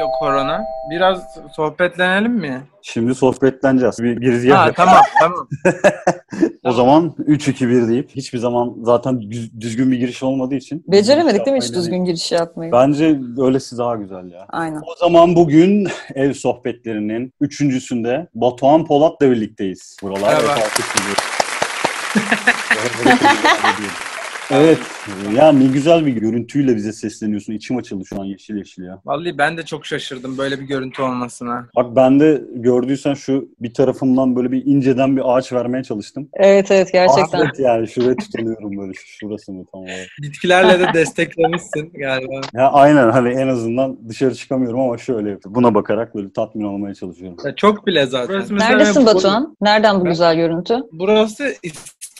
gidiyor korona? Biraz sohbetlenelim mi? Şimdi sohbetleneceğiz. Bir girizgah Ha yap. tamam tamam. O zaman 3-2-1 deyip hiçbir zaman zaten düz- düzgün bir giriş olmadığı için. Beceremedik değil mi hiç düzgün giriş yapmayı? Bence öylesi daha güzel ya. Aynen. O zaman bugün ev sohbetlerinin üçüncüsünde Batuhan Polat'la birlikteyiz. Buralar Merhaba. evet. Ya ne güzel bir görüntüyle bize sesleniyorsun. İçim açıldı şu an yeşil yeşil ya. Vallahi ben de çok şaşırdım böyle bir görüntü olmasına. Bak ben de gördüysen şu bir tarafımdan böyle bir inceden bir ağaç vermeye çalıştım. Evet evet gerçekten. Ahmet yani şuraya tutunuyorum böyle şu- şurası mı tam olarak. Bitkilerle de desteklemişsin galiba. Ya aynen hani en azından dışarı çıkamıyorum ama şöyle. Buna bakarak böyle tatmin olmaya çalışıyorum. Ya çok bile zaten. Burası Neredesin Batuhan? Nereden bu güzel görüntü? Burası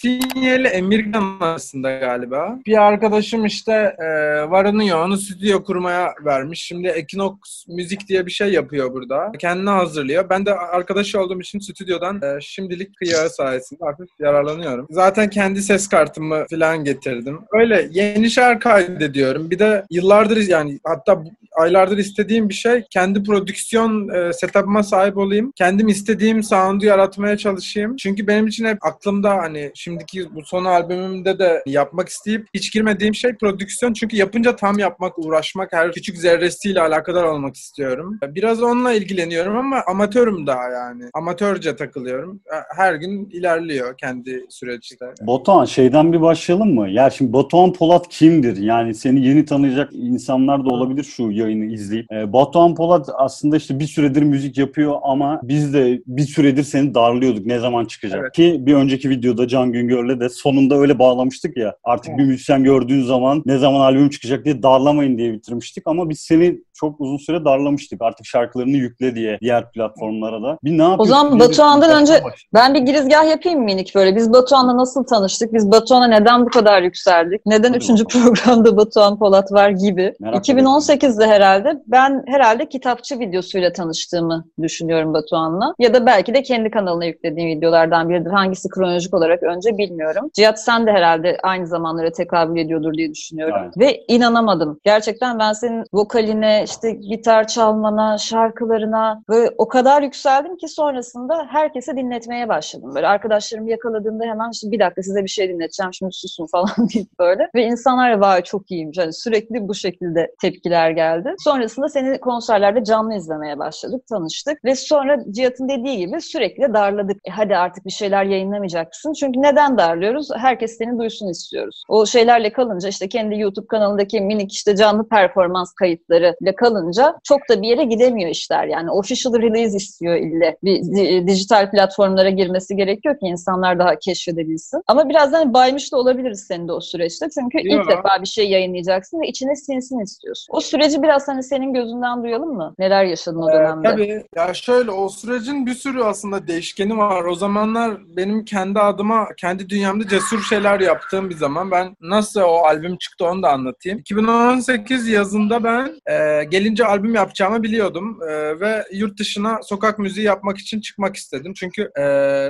İstinye ile Emirgan arasında galiba. Bir arkadaşım işte e, varını yoğunu stüdyo kurmaya vermiş. Şimdi Equinox Müzik diye bir şey yapıyor burada. Kendine hazırlıyor. Ben de arkadaş olduğum için stüdyodan e, şimdilik kıyağı sayesinde hafif yararlanıyorum. Zaten kendi ses kartımı falan getirdim. Öyle yeni şarkı kaydediyorum. Bir de yıllardır yani hatta aylardır istediğim bir şey kendi prodüksiyon e, setup'ıma sahip olayım. Kendim istediğim sound'u yaratmaya çalışayım. Çünkü benim için hep aklımda hani şimdiki bu son albümümde de yapmak isteyip hiç girmediğim şey prodüksiyon. Çünkü yapınca tam yapmak, uğraşmak, her küçük zerresiyle alakadar olmak istiyorum. Biraz onunla ilgileniyorum ama amatörüm daha yani. Amatörce takılıyorum. Her gün ilerliyor kendi süreçte. Batuhan şeyden bir başlayalım mı? Ya şimdi Batuhan Polat kimdir? Yani seni yeni tanıyacak insanlar da olabilir şu yayını izleyip. Ee, Batuhan Polat aslında işte bir süredir müzik yapıyor ama biz de bir süredir seni darlıyorduk ne zaman çıkacak. Evet. Ki bir önceki videoda Can Güngör'le de sonunda öyle bağlamıştık ya. Artık bir müzisyen gördüğün zaman ne zaman albüm çıkacak diye darlamayın diye bitirmiştik ama biz seni çok uzun süre darlamıştık. Artık şarkılarını yükle diye diğer platformlara da. Bir ne yapıyorsun? zaman diye bir- Batuhan'dan önce- Ben bir girizgah yapayım minik böyle. Biz Batuhan'la nasıl tanıştık? Biz Batuhan'a neden bu kadar yükseldik? Neden Hadi üçüncü programda Batuhan Polat var gibi. Merak 2018'de herhalde ben herhalde kitapçı videosuyla tanıştığımı düşünüyorum Batuhan'la. Ya da belki de kendi kanalına yüklediğim videolardan biridir. Hangisi kronolojik olarak önce bilmiyorum. Cihat sen de herhalde aynı zamanlara tekabül ediyordur diye düşünüyorum. Aynen. Ve inanamadım. Gerçekten ben senin vokaline, işte gitar çalmana, şarkılarına böyle o kadar yükseldim ki sonrasında herkese dinletmeye başladım. Böyle arkadaşlarım yakaladığında hemen işte bir dakika size bir şey dinleteceğim şimdi susun falan deyip böyle. Ve insanlar vay çok iyiymiş. Yani sürekli bu şekilde tepkiler geldi. Sonrasında seni konserlerde canlı izlemeye başladık, tanıştık. Ve sonra Cihat'ın dediği gibi sürekli darladık. E hadi artık bir şeyler yayınlamayacaksın. Çünkü neden darlıyoruz? Herkes seni duysun istiyoruz. O şeylerle kalınca işte kendi YouTube kanalındaki minik işte canlı performans kayıtlarıyla kalınca çok da bir yere gidemiyor işler. Yani official release istiyor ille. Bir di- dijital platformlara girmesi gerekiyor ki insanlar daha keşfedebilsin. Ama birazdan baymış da olabiliriz senin de o süreçte. Çünkü Yo. ilk defa bir şey yayınlayacaksın ve içine sinsin istiyorsun. O süreci biraz hani senin gözünden duyalım mı? Neler yaşadın o Ee, dönemde? Tabii. Ya şöyle o sürecin bir sürü aslında değişkeni var. O zamanlar benim kendi adıma, kendi dünyamda cesur şeyler yaptığım bir zaman. Ben nasıl o albüm çıktı onu da anlatayım. 2018 yazında ben e, gelince albüm yapacağımı biliyordum. E, ve yurt dışına sokak müziği yapmak için çıkmak istedim. Çünkü e,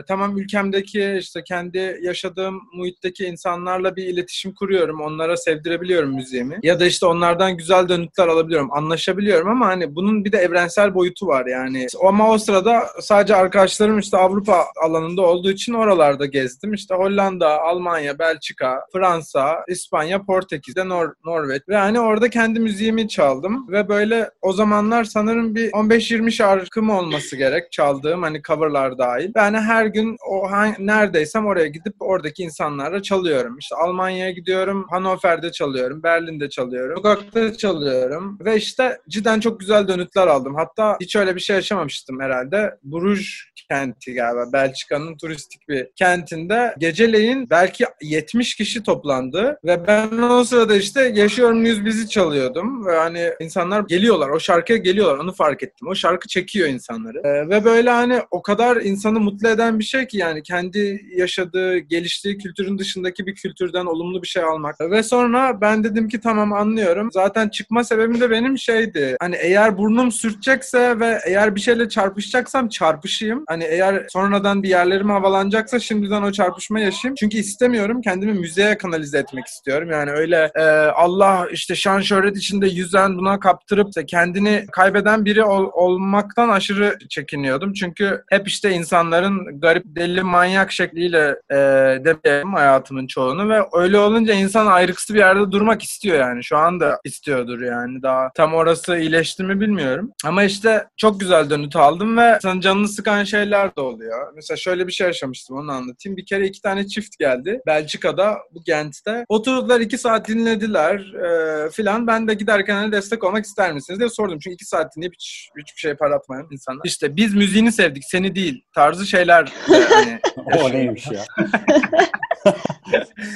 tamam ülkemdeki işte kendi yaşadığım muhitteki insanlarla bir iletişim kuruyorum. Onlara sevdirebiliyorum müziğimi. Ya da işte onlardan güzel dönütler alabiliyorum. Anlaşabiliyorum ama hani bunun bir de evrensel boyutu var yani. Ama o sırada sadece arkadaşlarım işte Avrupa alanında olduğu için oralarda gezdim. İşte Hollanda, Almanya, Belçika, Fransa, İspanya, Portekiz'de Nor Norveç. Ve hani orada kendi müziğimi çaldım. Ve böyle o zamanlar sanırım bir 15-20 şarkım olması gerek çaldığım hani coverlar dahil. Yani her gün o neredeysem oraya gidip oradaki insanlarla çalıyorum. İşte Almanya'ya gidiyorum, Hannover'de çalıyorum, Berlin'de çalıyorum, sokakta çalıyorum ve işte cidden çok güzel dönütler aldım. Hatta hiç öyle bir şey yaşamamıştım herhalde. Bruges kenti galiba Belçika'nın turistik bir kentinde geceleyin belki 70 kişi toplandı ve ben o sırada işte Yaşıyorum Yüz Bizi çalıyordum ve hani insanlar geliyorlar o şarkıya geliyorlar onu fark ettim. O şarkı çekiyor insanları Ee, ve böyle hani o kadar insanı mutlu eden bir şey ki yani kendi yaşadığı, geliştiği kültürün dışındaki bir kültürden olumlu bir şey almak. Ve sonra ben dedim ki tamam anlıyorum. Zaten çıkma sebebim de benim şeydi. Hani eğer burnum sürtecekse ve eğer bir şeyle çarpışacaksam çarpışayım. Hani eğer sonradan bir yerlerim havalanacaksa şimdiden o çarpışma yaşayayım. Çünkü istemiyorum. Kendimi müzeye kanalize etmek istiyorum. Yani öyle e, Allah işte şan şöhret içinde yüzen buna yaptırıp işte kendini kaybeden biri ol- olmaktan aşırı çekiniyordum. Çünkü hep işte insanların garip deli manyak şekliyle e, demeyeyim hayatımın çoğunu ve öyle olunca insan ayrıksı bir yerde durmak istiyor yani. Şu anda istiyordur yani. Daha tam orası iyileşti mi bilmiyorum. Ama işte çok güzel dönüt aldım ve sana canını sıkan şeyler de oluyor. Mesela şöyle bir şey yaşamıştım onu anlatayım. Bir kere iki tane çift geldi. Belçika'da, bu Gent'te. Oturdular iki saat dinlediler e, filan. Ben de giderken hani destek olmak ister misiniz diye sordum. Çünkü iki saat dinleyip hiç, hiçbir şey para atmayan insanlar. İşte biz müziğini sevdik, seni değil tarzı şeyler de hani o neymiş ya?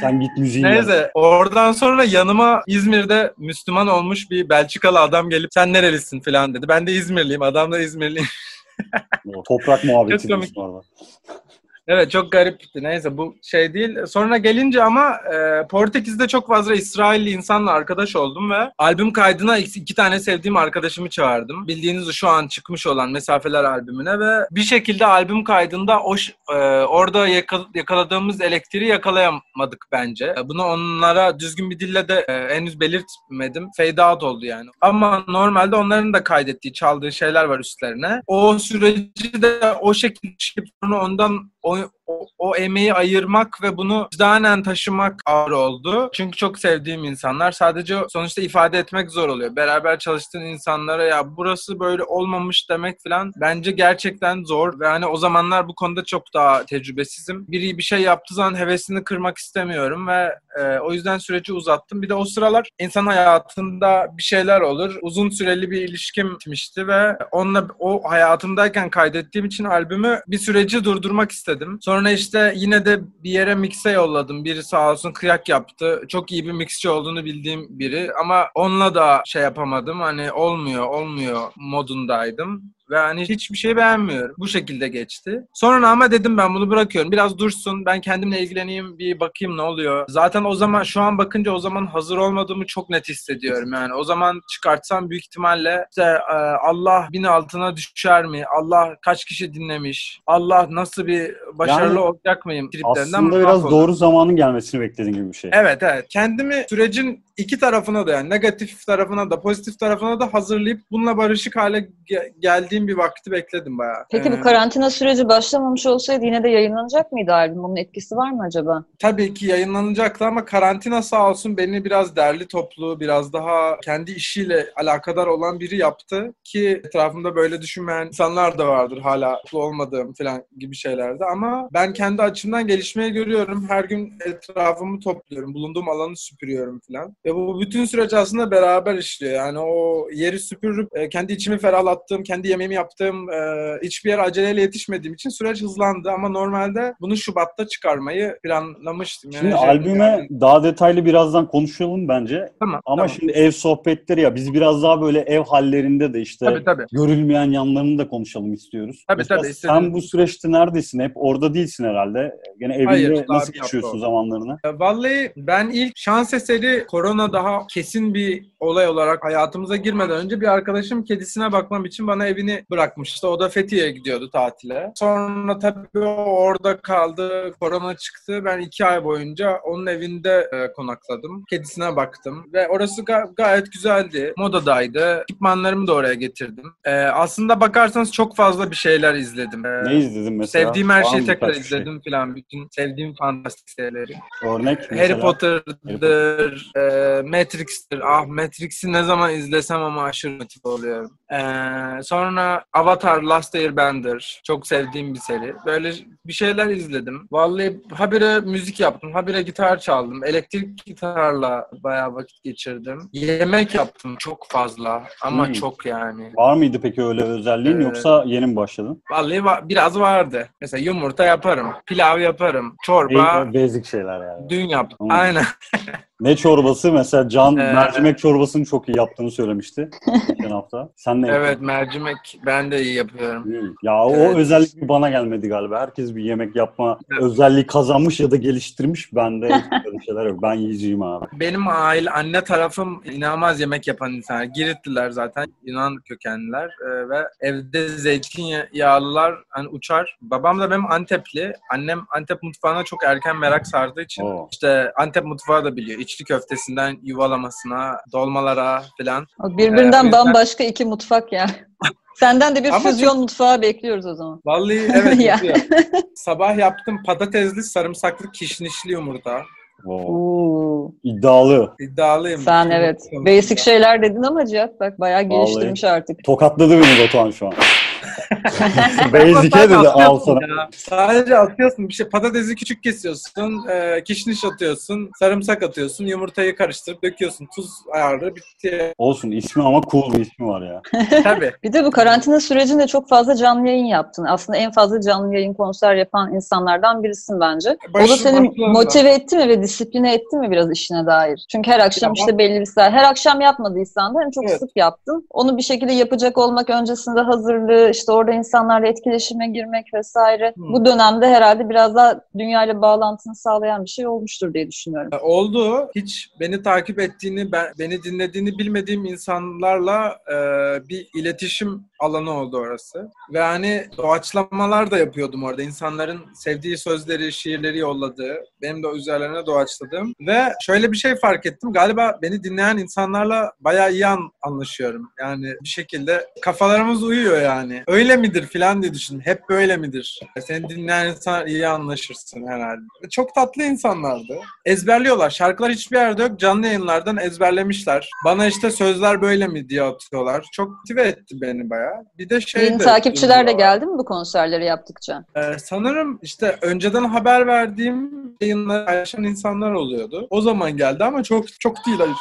Sen git müziğini. Neyse oradan sonra yanıma İzmir'de Müslüman olmuş bir Belçikalı adam gelip sen nerelisin falan dedi. Ben de İzmirliyim. Adam da İzmirliyim. Toprak muhabbeti Çok komik. Evet çok garipti. Neyse bu şey değil. Sonra gelince ama e, Portekiz'de çok fazla İsrailli insanla arkadaş oldum ve albüm kaydına iki, tane sevdiğim arkadaşımı çağırdım. Bildiğiniz şu an çıkmış olan Mesafeler albümüne ve bir şekilde albüm kaydında o e, orada yaka- yakaladığımız elektriği yakalayamadık bence. E, Bunu onlara düzgün bir dille de e, henüz belirtmedim. Fade out oldu yani. Ama normalde onların da kaydettiği, çaldığı şeyler var üstlerine. O süreci de o şekilde ondan o, o, o emeği ayırmak ve bunu vicdanen taşımak ağır oldu. Çünkü çok sevdiğim insanlar sadece sonuçta ifade etmek zor oluyor. Beraber çalıştığın insanlara ya burası böyle olmamış demek falan bence gerçekten zor ve hani o zamanlar bu konuda çok daha tecrübesizim. Biri bir şey yaptığı zaman hevesini kırmak istemiyorum ve e, o yüzden süreci uzattım. Bir de o sıralar insan hayatında bir şeyler olur. Uzun süreli bir ilişkim bitmişti ve onunla o hayatımdayken kaydettiğim için albümü bir süreci durdurmak istedim. Sonra işte yine de bir yere mikse yolladım. Biri sağ olsun kıyak yaptı. Çok iyi bir mixçi olduğunu bildiğim biri ama onunla da şey yapamadım. Hani olmuyor, olmuyor modundaydım. Ve hani hiçbir şey beğenmiyorum. Bu şekilde geçti. Sonra ama dedim ben bunu bırakıyorum. Biraz dursun. Ben kendimle ilgileneyim. Bir bakayım ne oluyor. Zaten o zaman şu an bakınca o zaman hazır olmadığımı çok net hissediyorum. Yani o zaman çıkartsam büyük ihtimalle işte e, Allah bin altına düşer mi? Allah kaç kişi dinlemiş? Allah nasıl bir başarılı Yani olacak mıyım? Aslında biraz mahvoldum. doğru zamanın gelmesini beklediğin gibi bir şey. Evet evet. Kendimi sürecin iki tarafına da yani negatif tarafına da pozitif tarafına da hazırlayıp bununla barışık hale ge- geldiğim bir vakti bekledim bayağı. Peki Ee, bu karantina süreci başlamamış olsaydı yine de yayınlanacak mıydı albüm? Onun etkisi var mı acaba? Tabii ki yayınlanacaktı ama karantina sağ olsun beni biraz derli toplu, biraz daha kendi işiyle alakadar olan biri yaptı ki etrafımda böyle düşünmeyen insanlar da vardır hala mutlu olmadığım falan gibi şeylerde ama ben kendi açımdan gelişmeyi görüyorum. Her gün etrafımı topluyorum, bulunduğum alanı süpürüyorum falan. Ve bu bütün süreç aslında beraber işliyor. Yani o yeri süpürüp e, kendi içimi ferahlattığım, kendi yemeğimi yaptığım, e, hiçbir yere aceleyle yetişmediğim için süreç hızlandı ama normalde bunu Şubat'ta çıkarmayı planlamıştım. Yani Şimdi albüme yani- daha detaylı birazdan konuşalım bence. Tamam. Ama tamam. şimdi ev sohbetleri ya biz biraz daha böyle ev hallerinde de işte Tabii tabii. görülmeyen yanlarını da konuşalım istiyoruz. Tabii, Mesela tabii, sen istediğin- bu süreçte neredesin? Hep orada değilsin herhalde. Gene evinde Hayır, nasıl geçiyorsun zamanlarını? E, Vallahi ben ilk şans eseri korona daha kesin bir olay olarak hayatımıza girmeden önce bir arkadaşım kedisine bakmam için bana evini bırakmıştı. O da Fethiye'ye gidiyordu tatile. Sonra tabii o orada kaldı. Korona çıktı. Ben iki ay boyunca onun evinde e, konakladım. Kedisine baktım. Ve orası ga- gayet güzeldi. Modadaydı. Ekipmanlarımı da oraya getirdim. E, aslında bakarsanız çok fazla bir şeyler izledim. E, Ne izledin mesela? Sevdiğim her Var şeyi mı tekrar birkaç bir şey? izledim falan. Bütün sevdiğim fantastik serileri. Örnek Harry mesela. Potter'dır, e, Matrix'tir. Ah Matrix'i ne zaman izlesem ama aşırı motive oluyorum. E, sonra Avatar Last Airbender. Çok sevdiğim bir seri. Böyle bir şeyler izledim. Vallahi habire müzik yaptım. Habire gitar çaldım. Elektrik gitarla bayağı vakit geçirdim. Yemek yaptım çok fazla. Ama Hmm. çok yani. Var mıydı peki öyle özelliğin Ee, yoksa yeni mi başladın? Vallahi va- biraz vardı. Mesela yumurta yaparım. Pilav yaparım. Çorba En basic şeyler yani. dün yaptım. Hmm. Aynen. Ne çorbası? Mesela Can Ee, mercimek çorbasını çok iyi yaptığını söylemişti geçen hafta. Sen ne Evet yaptın? mercimek ben de iyi yapıyorum. Hmm. Ya o Evet. özellik bir bana gelmedi galiba. Herkes bir yemek yapma Evet. özelliği kazanmış ya da geliştirmiş. Bende hiç böyle şeyler yok. Ben yiyeceğim abi. Benim aile, anne tarafım inanılmaz yemek yapan insanlar. Giritliler zaten. Yunan kökenliler Ee, ve evde zeytinyağlılar hani uçar. Babam da benim Antepli. Annem Antep mutfağına çok erken merak sardığı için Oo. işte Antep mutfağı da biliyor. İç içli köftesinden yuvalamasına, dolmalara falan. Birbirinden Ee, bambaşka iki mutfak ya. Senden de bir Ama füzyon mutfağı bekliyoruz o zaman. Vallahi evet Ya. Sabah yaptım patatesli sarımsaklı kişnişli yumurta. Oo, Oo. iddialı. İddialıyım. Sen evet. Basic şeyler dedin ama Cihat bak bayağı geliştirmiş artık. Tokatladı beni Batuhan şu an. Basic'e dedi al sana. Ya. Sadece atıyorsun bir şey. Patatesi küçük kesiyorsun. E, kişniş atıyorsun. Sarımsak atıyorsun. Yumurtayı karıştırıp döküyorsun. Tuz ayarı bitti. Olsun ismi ama cool bir ismi var ya. Tabii. Bir de bu karantina sürecinde çok fazla canlı yayın yaptın. Aslında en fazla canlı yayın konser yapan insanlardan birisin bence. o da seni başlarında. motive etti mi ve disipline etti mi biraz işine dair? Çünkü her akşam Ya işte belli bir saat. Her akşam yapmadıysan da hani çok Evet. sık yaptın. Onu bir şekilde yapacak olmak öncesinde hazırlığı, işte orada insanlarla etkileşime girmek vesaire. Hmm. Bu dönemde herhalde biraz daha dünyayla bağlantını sağlayan bir şey olmuştur diye düşünüyorum. Oldu. Hiç beni takip ettiğini, ben, beni dinlediğini bilmediğim insanlarla e, bir iletişim alanı oldu orası. Ve hani doğaçlamalar da yapıyordum orada. İnsanların sevdiği sözleri, şiirleri yolladığı, benim de üzerlerine doğaçladığım. Ve şöyle bir şey fark ettim. Galiba beni dinleyen insanlarla bayağı iyi an- anlaşıyorum. Yani bir şekilde kafalarımız uyuyor yani. Öyle midir filan diye düşündüm. Hep böyle midir? Seni dinleyen insan iyi anlaşırsın herhalde. Çok tatlı insanlardı. Ezberliyorlar. Şarkılar hiçbir yerde yok. Canlı yayınlardan ezberlemişler. Bana işte sözler böyle mi diye atıyorlar. Çok motive etti beni bayağı. Bir de şey Yeni de takipçiler de geldi mi bu konserleri yaptıkça? Ee, sanırım işte önceden haber verdiğim yayınları paylaşan insanlar oluyordu. O zaman geldi ama çok çok değil hayır.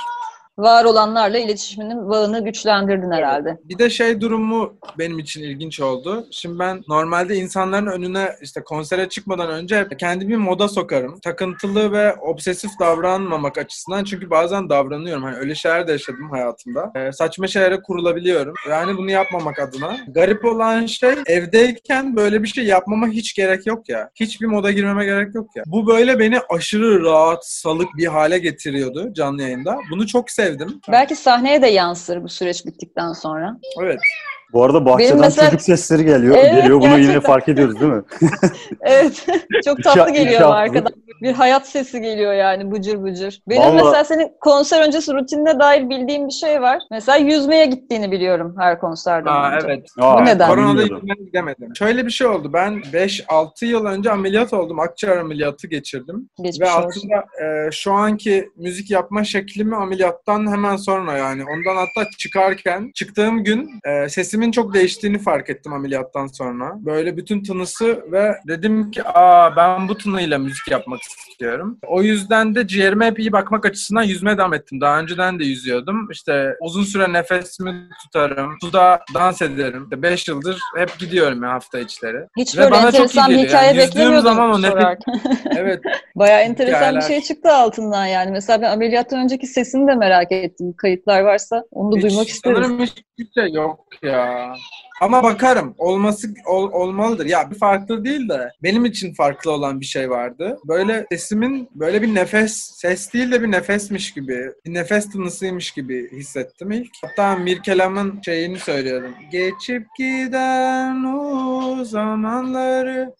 Var olanlarla iletişiminin bağını güçlendirdin herhalde. Bir de şey durumu benim için ilginç oldu. Şimdi ben normalde insanların önüne işte konsere çıkmadan önce kendimi moda sokarım. Takıntılı ve obsesif davranmamak açısından çünkü bazen davranıyorum. Hani öyle şeyler de yaşadım hayatımda. Ee, saçma şeylere kurulabiliyorum. Yani bunu yapmamak adına. Garip olan şey evdeyken böyle bir şey yapmama hiç gerek yok ya. Hiçbir moda girmeme gerek yok ya. Bu böyle beni aşırı rahat, salık bir hale getiriyordu canlı yayında. Bunu çok sevdim. Belki sahneye de yansır bu süreç bittikten sonra. Evet. Bu arada bahçeden mesela- çocuk sesleri geliyor. Evet, geliyor bunu yine gerçekten. fark ediyoruz değil mi? Evet. Çok tatlı iki geliyor arkadan. Bir hayat sesi geliyor yani bıcır bıcır. Benim Vallahi- mesela senin konser öncesi rutinine dair bildiğim bir şey var. Mesela yüzmeye gittiğini biliyorum her konserden Aa, önce. evet. Aa, Bu neden? Koronada yüzmeye gidemedim. Şöyle bir şey oldu. Ben 5-6 yıl önce ameliyat oldum. Akciğer ameliyatı geçirdim. Geçmiş Ve aslında e, şu anki müzik yapma şeklimi ameliyattan hemen sonra yani. Ondan hatta çıkarken çıktığım gün e, sesimin çok değiştiğini fark ettim ameliyattan sonra. Böyle bütün tınısı ve dedim ki aa ben bu tınıyla müzik yapmak istiyorum. O yüzden de ciğerime hep iyi bakmak açısından yüzmeye devam ettim. Daha önceden de yüzüyordum. İşte uzun süre nefesimi tutarım. Suda dans ederim. 5 yıldır hep gidiyorum ya hafta içleri. Hiç Ve böyle bana çok enteresan bir geliyor. hikaye Yani beklemiyordum zaman o nefes-. Evet. Bayağı enteresan bir Hikayeler. şey çıktı altından yani. Mesela ben ameliyattan önceki sesini de merak ettim. Kayıtlar varsa onu da Hiç- duymak isteriz. Sanırım hiçbir şey yok ya. Ama bakarım. Olması ol- olmalıdır. Ya bir farklı değil de benim için farklı olan bir şey vardı. Böyle sesimin böyle bir nefes, ses değil de bir nefesmiş gibi, bir nefes tınısıymış gibi hissettim ilk. Hatta Mirkelam'ın şeyini söylüyorum. Geçip giden o zamanları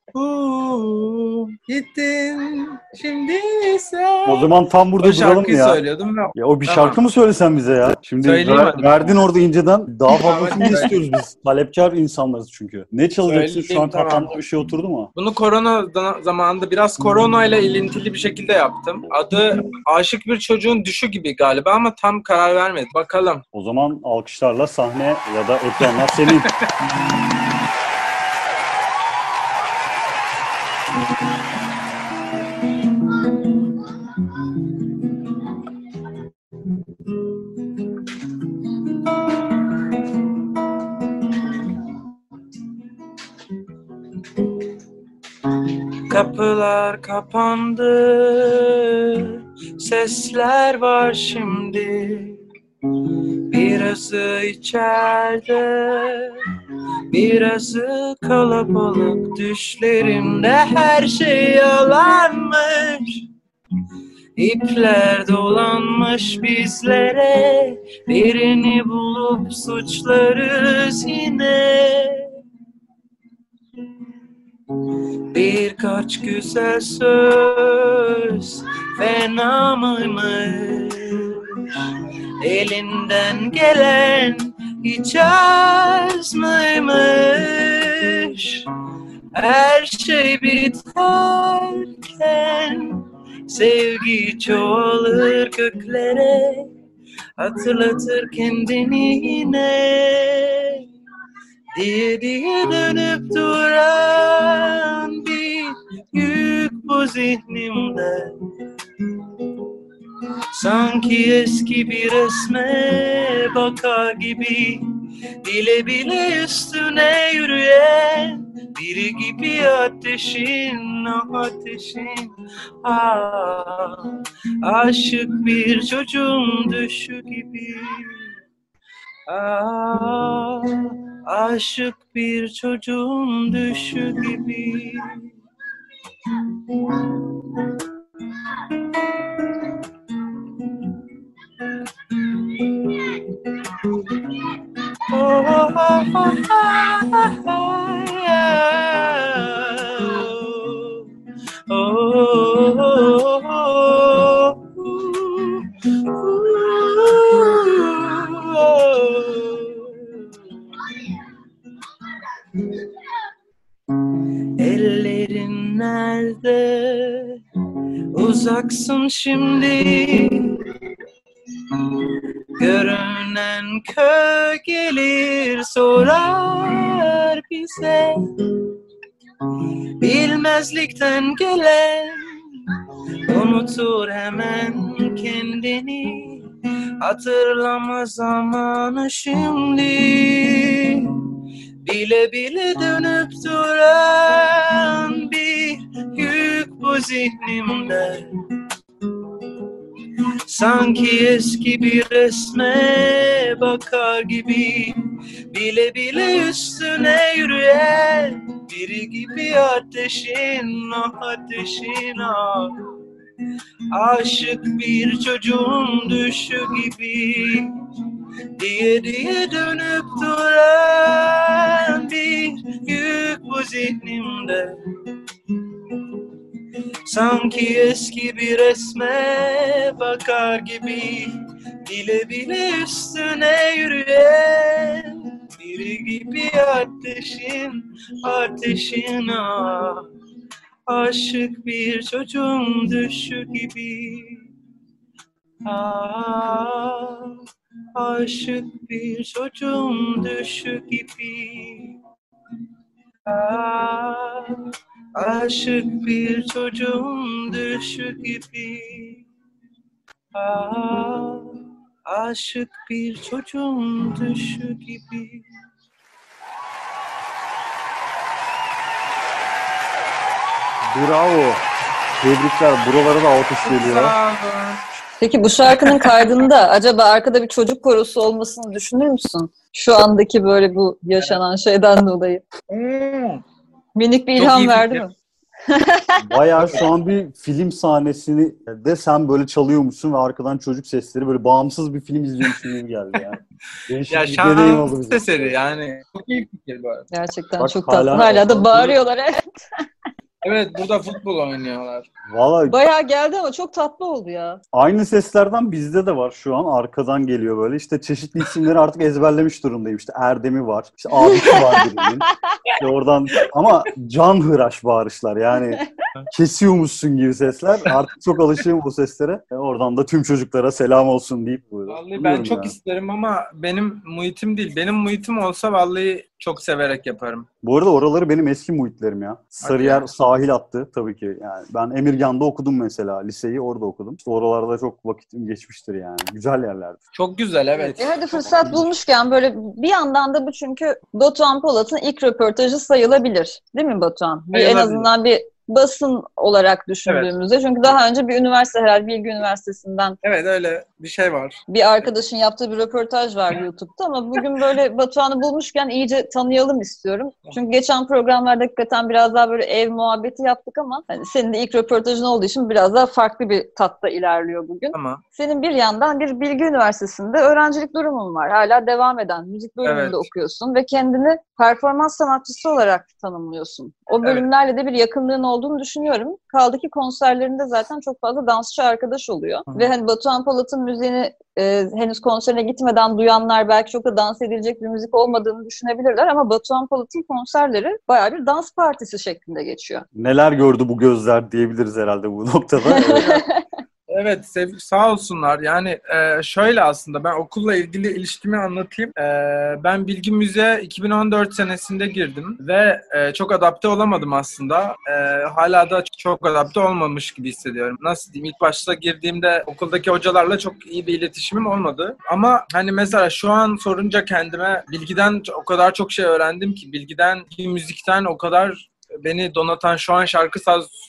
gittin şimdi sen. O zaman tam burada o duralım ya. söylüyordum ve Ya o bir Tamam. şarkı mı söylesen bize ya? Şimdi Söyleyeyim ver- hadi. verdin orada inceden. Daha fazlasını istiyoruz biz. Talepkar insanlarız çünkü. Ne çalacaksın? Şu an Söyleyeyim, tamam. kafanda bir şey oturdu mu? Bunu korona da- zamanında biraz korona ile ilintili bir şekilde yaptım. Adı Aşık Bir Çocuğun Düşü gibi galiba ama tam karar vermedim. Bakalım. O zaman alkışlarla sahne ya da ekranlar senin. Kapılar kapandı, sesler var şimdi. Birazı içeride, birazı kalabalık düşlerimde her şey yalanmış. İpler dolanmış bizlere, birini bulup suçlarız yine. Birkaç güzel söz fena mıymış? Elinden gelen hiç az mıymış? Her şey biterken Sevgi çoğalır göklere. Hatırlatır kendini yine Diye dönüp duran bir yük bu zihnimde. Sanki eski bir resme bakar gibi Bile bile üstüne yürüyen biri gibi ateşin, ah ateşin. Ah, Aşık bir çocuğun düşü gibi ah, Aşık bir çocuğun düşü gibi. Ellerin nerede? Uzaksın şimdi. Görünen köy gelir sorar bize. Bilmezlikten gelen unutur hemen kendini. Hatırlama zamanı şimdi. Bile bile dönüp duran bir bu zihnimde. Sanki eski bir resme bakar gibi. Bile bile üstüne yürüyen biri gibi ateşin o ateşin o Aşık bir çocuğun düşü gibi. Diye diye dönüp duran bir yük bu zihnimde Sanki eski bir resme bakar gibi. Bile bile üstüne yürüyen Biri gibi ateşin, ateşin ah. Aşık bir çocuğun düşü gibi. Ah, aşık bir çocuğun düşü gibi. Ah, Aşık bir çocuğun düşü gibi ah, Aşık bir çocuğun düşü gibi Bravo. Tebrikler. Buralara da alkış geliyor. Peki bu şarkının kaydında acaba arkada bir çocuk korosu olmasını düşünür müsün? Şu andaki böyle bu yaşanan şeyden dolayı. Hmm. Minik bir ilham verdi mi? Bayağı şu an bir film sahnesini de sen böyle çalıyormuşsun ve arkadan çocuk sesleri böyle bağımsız bir film izliyormuşsun gibi geldi yani. Değişik Ya bir deneyim oldu bizim. eseri yani. Çok iyi fikir bu arada. Gerçekten Bak çok hala- tatlı. Hala da bağırıyorlar. Evet. Evet burada futbol oynuyorlar. Valla Bayağı geldi ama çok tatlı oldu ya. aynı seslerden bizde de var şu an. Arkadan geliyor böyle. İşte çeşitli isimleri artık ezberlemiş durumdayım. İşte Erdem'i var. İşte abisi var birinin. İşte oradan ama can hıraş bağırışlar yani kesiyormuşsun gibi sesler. Artık çok alışığım bu seslere. E, oradan da tüm çocuklara selam olsun deyip böyle. Vallahi ben çok yani. isterim ama benim muhitim değil. Benim muhitim olsa vallahi çok severek yaparım. Bu arada oraları benim eski muhitlerim ya. Sarıyer ya. sahil attı tabii ki. Yani ben Emirgan'da okudum mesela. Liseyi orada okudum. İşte oralarda çok vakitim geçmiştir yani. Güzel yerlerdi. Çok güzel evet. E hadi fırsat bulmuşken böyle bir yandan da bu çünkü Batuhan Polat'ın ilk röportajı sayılabilir. Değil mi Batuhan? Bir, en azından bir basın olarak düşündüğümüzde. Çünkü daha önce bir üniversite herhalde Bilgi Üniversitesi'nden Evet öyle bir şey var. bir arkadaşın yaptığı bir röportaj var YouTube'da ama bugün böyle Batuhan'ı bulmuşken iyice tanıyalım istiyorum. Çünkü geçen programlarda hakikaten biraz daha böyle ev muhabbeti yaptık ama hani senin de ilk röportajın olduğu için biraz daha farklı bir tatta ilerliyor bugün. Ama Senin bir yandan bir Bilgi Üniversitesi'nde öğrencilik durumun var. Hala devam eden müzik bölümünde Evet. okuyorsun ve kendini performans sanatçısı olarak tanımlıyorsun. O bölümlerle de bir yakınlığın olduğunu düşünüyorum. Kaldı ki konserlerinde zaten çok fazla dansçı arkadaş oluyor. Hı. Ve hani Batuhan Polat'ın müziğini e, henüz konserine gitmeden duyanlar belki çok da dans edilecek bir müzik olmadığını düşünebilirler ama Batuhan Polat'ın konserleri bayağı bir dans partisi şeklinde geçiyor. Neler gördü bu gözler diyebiliriz herhalde bu noktada. Evet. Evet sev- sağ olsunlar. Yani e, şöyle aslında ben okulla ilgili ilişkimi anlatayım. E, ben Bilgi Müziğe 2014 senesinde girdim ve e, çok adapte olamadım aslında. E, hala da çok adapte olmamış gibi hissediyorum. Nasıl diyeyim? İlk başta girdiğimde okuldaki hocalarla çok iyi bir iletişimim olmadı. Ama hani mesela şu an sorunca kendime bilgiden o kadar çok şey öğrendim ki bilgiden, müzikten o kadar beni donatan şu an şarkı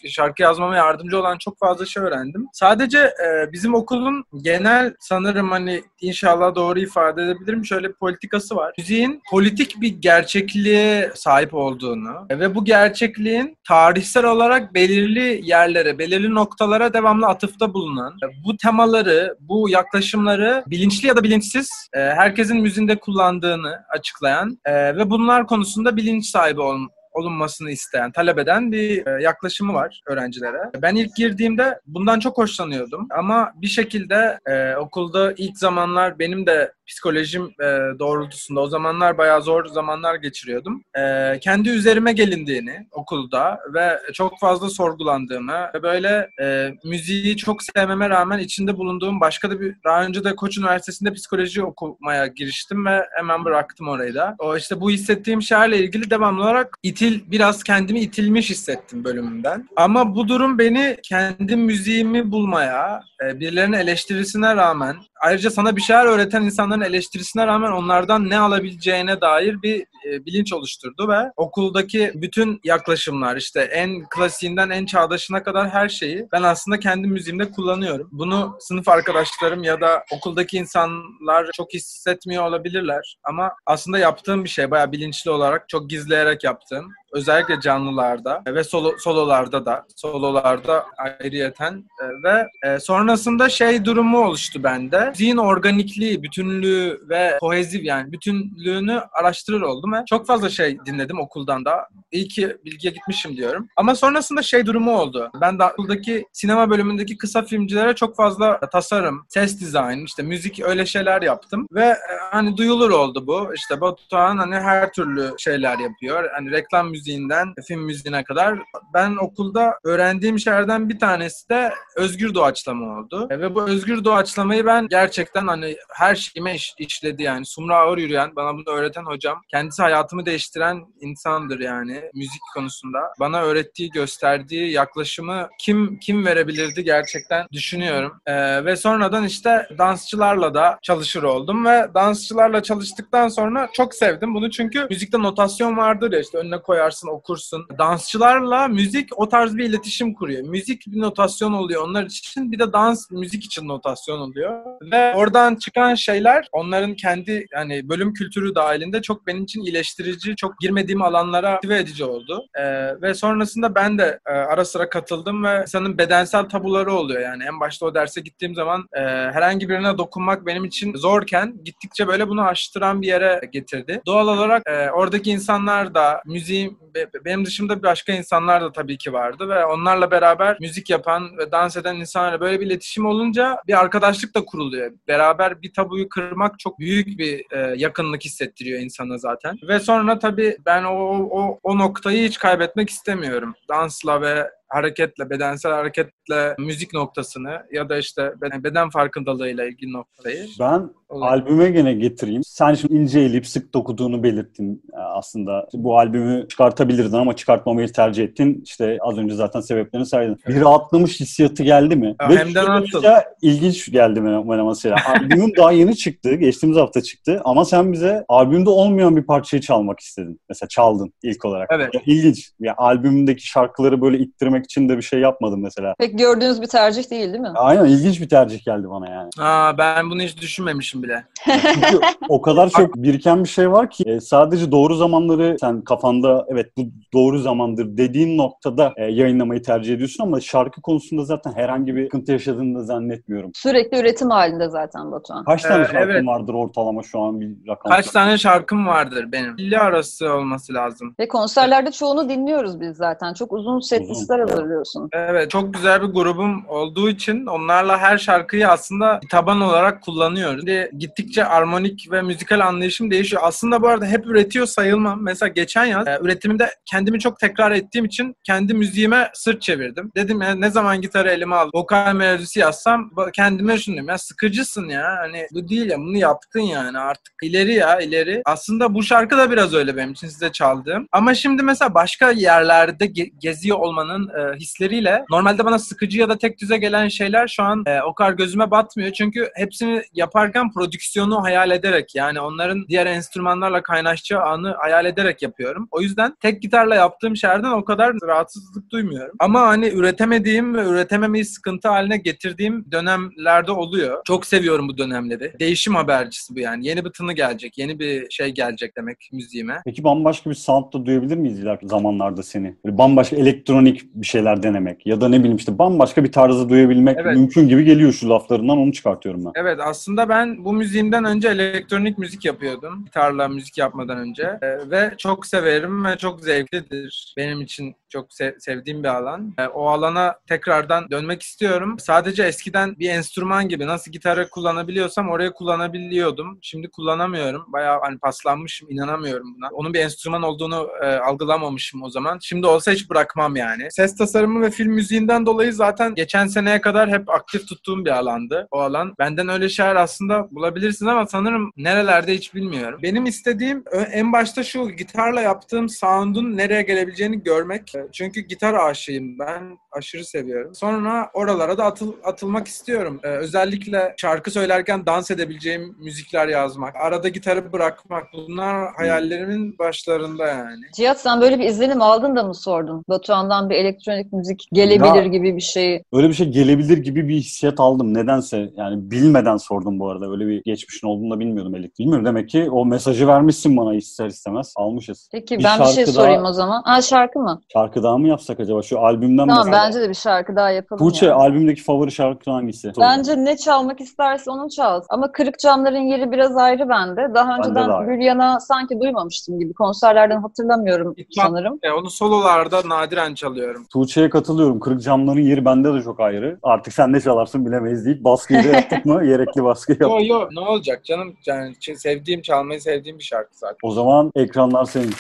şarkı yazmama yardımcı olan çok fazla şey öğrendim. Sadece e, bizim okulun genel sanırım hani inşallah doğru ifade edebilirim şöyle bir politikası var. Müziğin politik bir gerçekliğe sahip olduğunu ve bu gerçekliğin tarihsel olarak belirli yerlere, belirli noktalara devamlı atıfta bulunan, bu temaları, bu yaklaşımları bilinçli ya da bilinçsiz e, herkesin müziğinde kullandığını açıklayan e, ve bunlar konusunda bilinç sahibi olun olunmasını isteyen, talep eden bir e, yaklaşımı var öğrencilere. Ben ilk girdiğimde bundan çok hoşlanıyordum ama bir şekilde e, okulda ilk zamanlar benim de psikolojim e, doğrultusunda o zamanlar bayağı zor zamanlar geçiriyordum. E, kendi üzerime gelindiğini okulda ve çok fazla sorgulandığımı ve böyle e, müziği çok sevmeme rağmen içinde bulunduğum başka da bir daha önce de Koç Üniversitesi'nde psikoloji okumaya giriştim ve hemen bıraktım orayı da. O işte bu hissettiğim şeylerle ilgili devamlı olarak itil biraz kendimi itilmiş hissettim bölümümden. Ama bu durum beni kendi müziğimi bulmaya, e, birilerinin eleştirisine rağmen ayrıca sana bir şeyler öğreten insanların eleştirisine rağmen onlardan ne alabileceğine dair bir e, bilinç oluşturdu ve okuldaki bütün yaklaşımlar işte en klasiğinden en çağdaşına kadar her şeyi ben aslında kendi müziğimde kullanıyorum. Bunu sınıf arkadaşlarım ya da okuldaki insanlar çok hissetmiyor olabilirler ama aslında yaptığım bir şey bayağı bilinçli olarak çok gizleyerek yaptığım özellikle canlılarda ve solo, sololarda da sololarda ayrıyeten e, ve e, sonrasında şey durumu oluştu bende. Müziğin organikliği, bütünlüğü ve kohezif yani bütünlüğünü araştırır oldum ve çok fazla şey dinledim okuldan da. İyi ki bilgiye gitmişim diyorum. Ama sonrasında şey durumu oldu. Ben de okuldaki sinema bölümündeki kısa filmcilere çok fazla tasarım, ses dizayn, işte müzik öyle şeyler yaptım ve e, hani duyulur oldu bu. İşte Batuhan hani her türlü şeyler yapıyor. Hani reklam müziğinden film müziğine kadar. Ben okulda öğrendiğim şeylerden bir tanesi de özgür doğaçlama oldu. E, Ve bu özgür doğaçlamayı ben gerçekten hani her şeyime iş- işledi yani. Sumra Ağır Yürüyen, bana bunu öğreten hocam. Kendisi hayatımı değiştiren insandır yani müzik konusunda. Bana öğrettiği, gösterdiği yaklaşımı kim kim verebilirdi gerçekten düşünüyorum. E, ve sonradan işte dansçılarla da çalışır oldum ve dansçılarla çalıştıktan sonra çok sevdim bunu çünkü müzikte notasyon vardır ya işte önüne koyarsın okursun. Dansçılarla müzik o tarz bir iletişim kuruyor. Müzik bir notasyon oluyor onlar için bir de dans müzik için notasyon oluyor. Ve oradan çıkan şeyler onların kendi yani bölüm kültürü dahilinde çok benim için iyileştirici, çok girmediğim alanlara aktive edici oldu. Ee, ve sonrasında ben de e, ara sıra katıldım ve insanın bedensel tabuları oluyor yani. En başta o derse gittiğim zaman e, herhangi birine dokunmak benim için zorken gittikçe böyle bunu aştıran bir yere getirdi. Doğal olarak e, oradaki insanlar da müziğin benim dışımda başka insanlar da tabii ki vardı ve onlarla beraber müzik yapan ve dans eden insanlarla böyle bir iletişim olunca bir arkadaşlık da kuruluyor. Beraber bir tabuyu kırmak çok büyük bir e, yakınlık hissettiriyor insana zaten. Ve sonra tabii ben o, o, o noktayı hiç kaybetmek istemiyorum. Dansla ve hareketle, bedensel hareketle müzik noktasını ya da işte beden, beden farkındalığıyla ilgili noktayı. Ben Olur. albüme gene getireyim. Sen şimdi ince elip sık dokuduğunu belirttin e, aslında. Bu albümü çıkartabilirdin ama çıkartmamayı tercih ettin. İşte az önce zaten sebeplerini saydın. Bir rahatlamış hissiyatı geldi mi? Ya Ve hem de şey ilginç geldi bana, mesela. Albümün daha yeni çıktı. Geçtiğimiz hafta çıktı. Ama sen bize albümde olmayan bir parçayı çalmak istedin. Mesela çaldın ilk olarak. Evet. Ya, ilginç. Ya, albümdeki şarkıları böyle ittirmek için de bir şey yapmadın mesela. Pek gördüğünüz bir tercih değil değil mi? Aynen ilginç bir tercih geldi bana yani. Aa, ben bunu hiç düşünmemişim bile. Çünkü o kadar çok biriken bir şey var ki e, sadece doğru zamanları sen kafanda evet bu doğru zamandır dediğin noktada e, yayınlamayı tercih ediyorsun ama şarkı konusunda zaten herhangi bir sıkıntı yaşadığını da zannetmiyorum. Sürekli üretim halinde zaten Batuhan. Kaç tane Ee, şarkın evet. vardır ortalama şu an bir rakam? Kaç tane şarkım vardır benim? 50 arası olması lazım. Ve konserlerde çoğunu dinliyoruz biz zaten. Çok uzun set Uzun, listeler evet. hazırlıyorsun. Evet çok güzel bir grubum olduğu için onlarla her şarkıyı aslında taban olarak kullanıyoruz. Şimdi gittikçe armonik ve müzikal anlayışım değişiyor. Aslında bu arada hep üretiyor sayılmam. Mesela geçen yaz e, üretiminde kendimi çok tekrar ettiğim için kendi müziğime sırt çevirdim. Dedim ya ne zaman gitarı elime aldım, vokal melodisi yazsam kendime şunu ya sıkıcısın ya. Hani bu değil ya bunu yaptın yani artık ileri ya ileri. Aslında bu şarkı da biraz öyle benim için size çaldığım. Ama şimdi mesela başka yerlerde ge- geziyor olmanın e, hisleriyle normalde bana sıkıcı ya da tek düze gelen şeyler şu an e, o kadar gözüme batmıyor. Çünkü hepsini yaparken prodüksiyonu hayal ederek yani onların diğer enstrümanlarla kaynaşacağı anı hayal ederek yapıyorum. O yüzden tek gitarla yaptığım şeylerden o kadar rahatsızlık duymuyorum. Ama hani üretemediğim ve üretememeyi sıkıntı haline getirdiğim dönemlerde oluyor. Çok seviyorum bu dönemleri. Değişim habercisi bu yani. Yeni bir tını gelecek, yeni bir şey gelecek demek müziğime. Peki bambaşka bir sound da duyabilir miyiz ileriki zamanlarda seni? Böyle bambaşka elektronik bir şeyler denemek ya da ne bileyim işte bambaşka bir tarzı duyabilmek Evet. mümkün gibi geliyor şu laflarından onu çıkartıyorum ben. Evet aslında ben bu müziğimden önce elektronik müzik yapıyordum. Gitarla müzik yapmadan önce. Ee, ve çok severim ve çok zevklidir. Benim için çok se- sevdiğim bir alan. Ee, o alana tekrardan dönmek istiyorum. Sadece eskiden bir enstrüman gibi nasıl gitarı kullanabiliyorsam oraya kullanabiliyordum. Şimdi kullanamıyorum. Bayağı hani paslanmışım inanamıyorum buna. Onun bir enstrüman olduğunu e, algılamamışım o zaman. Şimdi olsa hiç bırakmam yani. Ses tasarımı ve film müziğinden dolayı zaten geçen seneye kadar hep aktif tuttuğum bir alandı o alan. Benden öyle şeyler aslında bulabilirsin ama sanırım nerelerde hiç bilmiyorum. Benim istediğim en başta şu gitarla yaptığım sound'un nereye gelebileceğini görmek. Çünkü gitar aşığıyım ben. Aşırı seviyorum. Sonra oralara da atıl, atılmak istiyorum. E, özellikle şarkı söylerken dans edebileceğim müzikler yazmak. Arada gitarı bırakmak. Bunlar hayallerimin başlarında yani. Cihat sen böyle bir izlenim aldın da mı sordun? Batuhan'dan bir elektronik müzik gelebilir Ya- gibi bir şey. Öyle bir şey gelebilir gibi bir hissiyat aldım. Nedense yani bilmeden sordum bu arada. Öyle bir geçmişin olduğunu da bilmiyordum elektrik. Bilmiyorum demek ki o mesajı vermişsin bana ister istemez. Almışız. Peki Bir ben bir şey sorayım daha- o zaman. Ha şarkı mı? Şarkı daha mı yapsak acaba? Şu albümden Tamam mesela. Bence de bir şarkı daha yapalım. Tuğçe yani. albümdeki favori şarkı hangisi? Bence ne çalmak isterse onu çal. Ama Kırık Camların yeri biraz ayrı bende. Daha Bende de önceden ayrı. Gülyan'a sanki duymamıştım gibi. Konserlerden hatırlamıyorum Bir çal- sanırım. E, onu sololarda nadiren çalıyorum. Tuğçe'ye katılıyorum. Kırık camların yeri bende de çok ayrı. Artık sen ne çalarsın bilemeyiz deyip baskıyı da yaptık mı? Gerekli baskıyı yaptık. Yo yo ne olacak canım yani sevdiğim çalmayı sevdiğim bir şarkı zaten. O zaman ekranlar senin.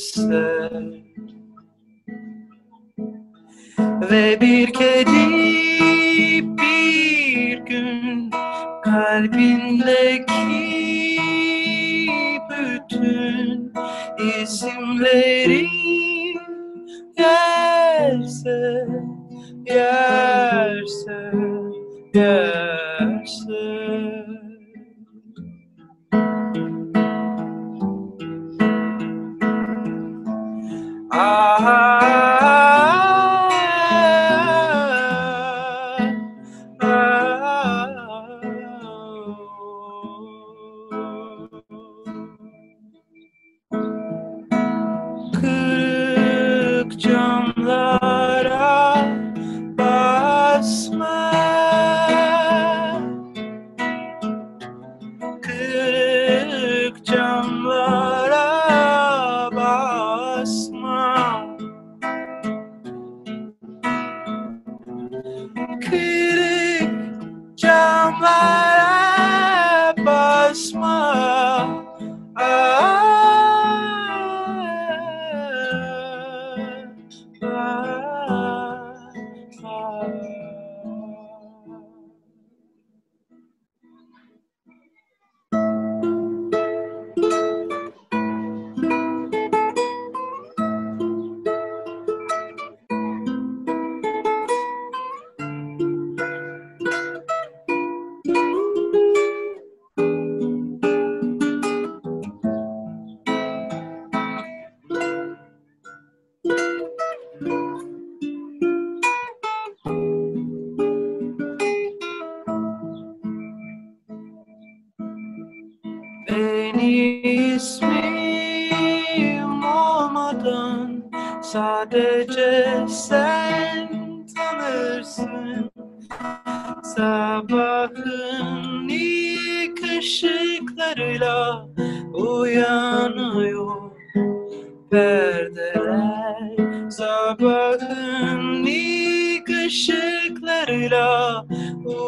Girmezse Ve bir kedi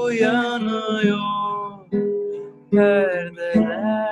uyanıyor perdeler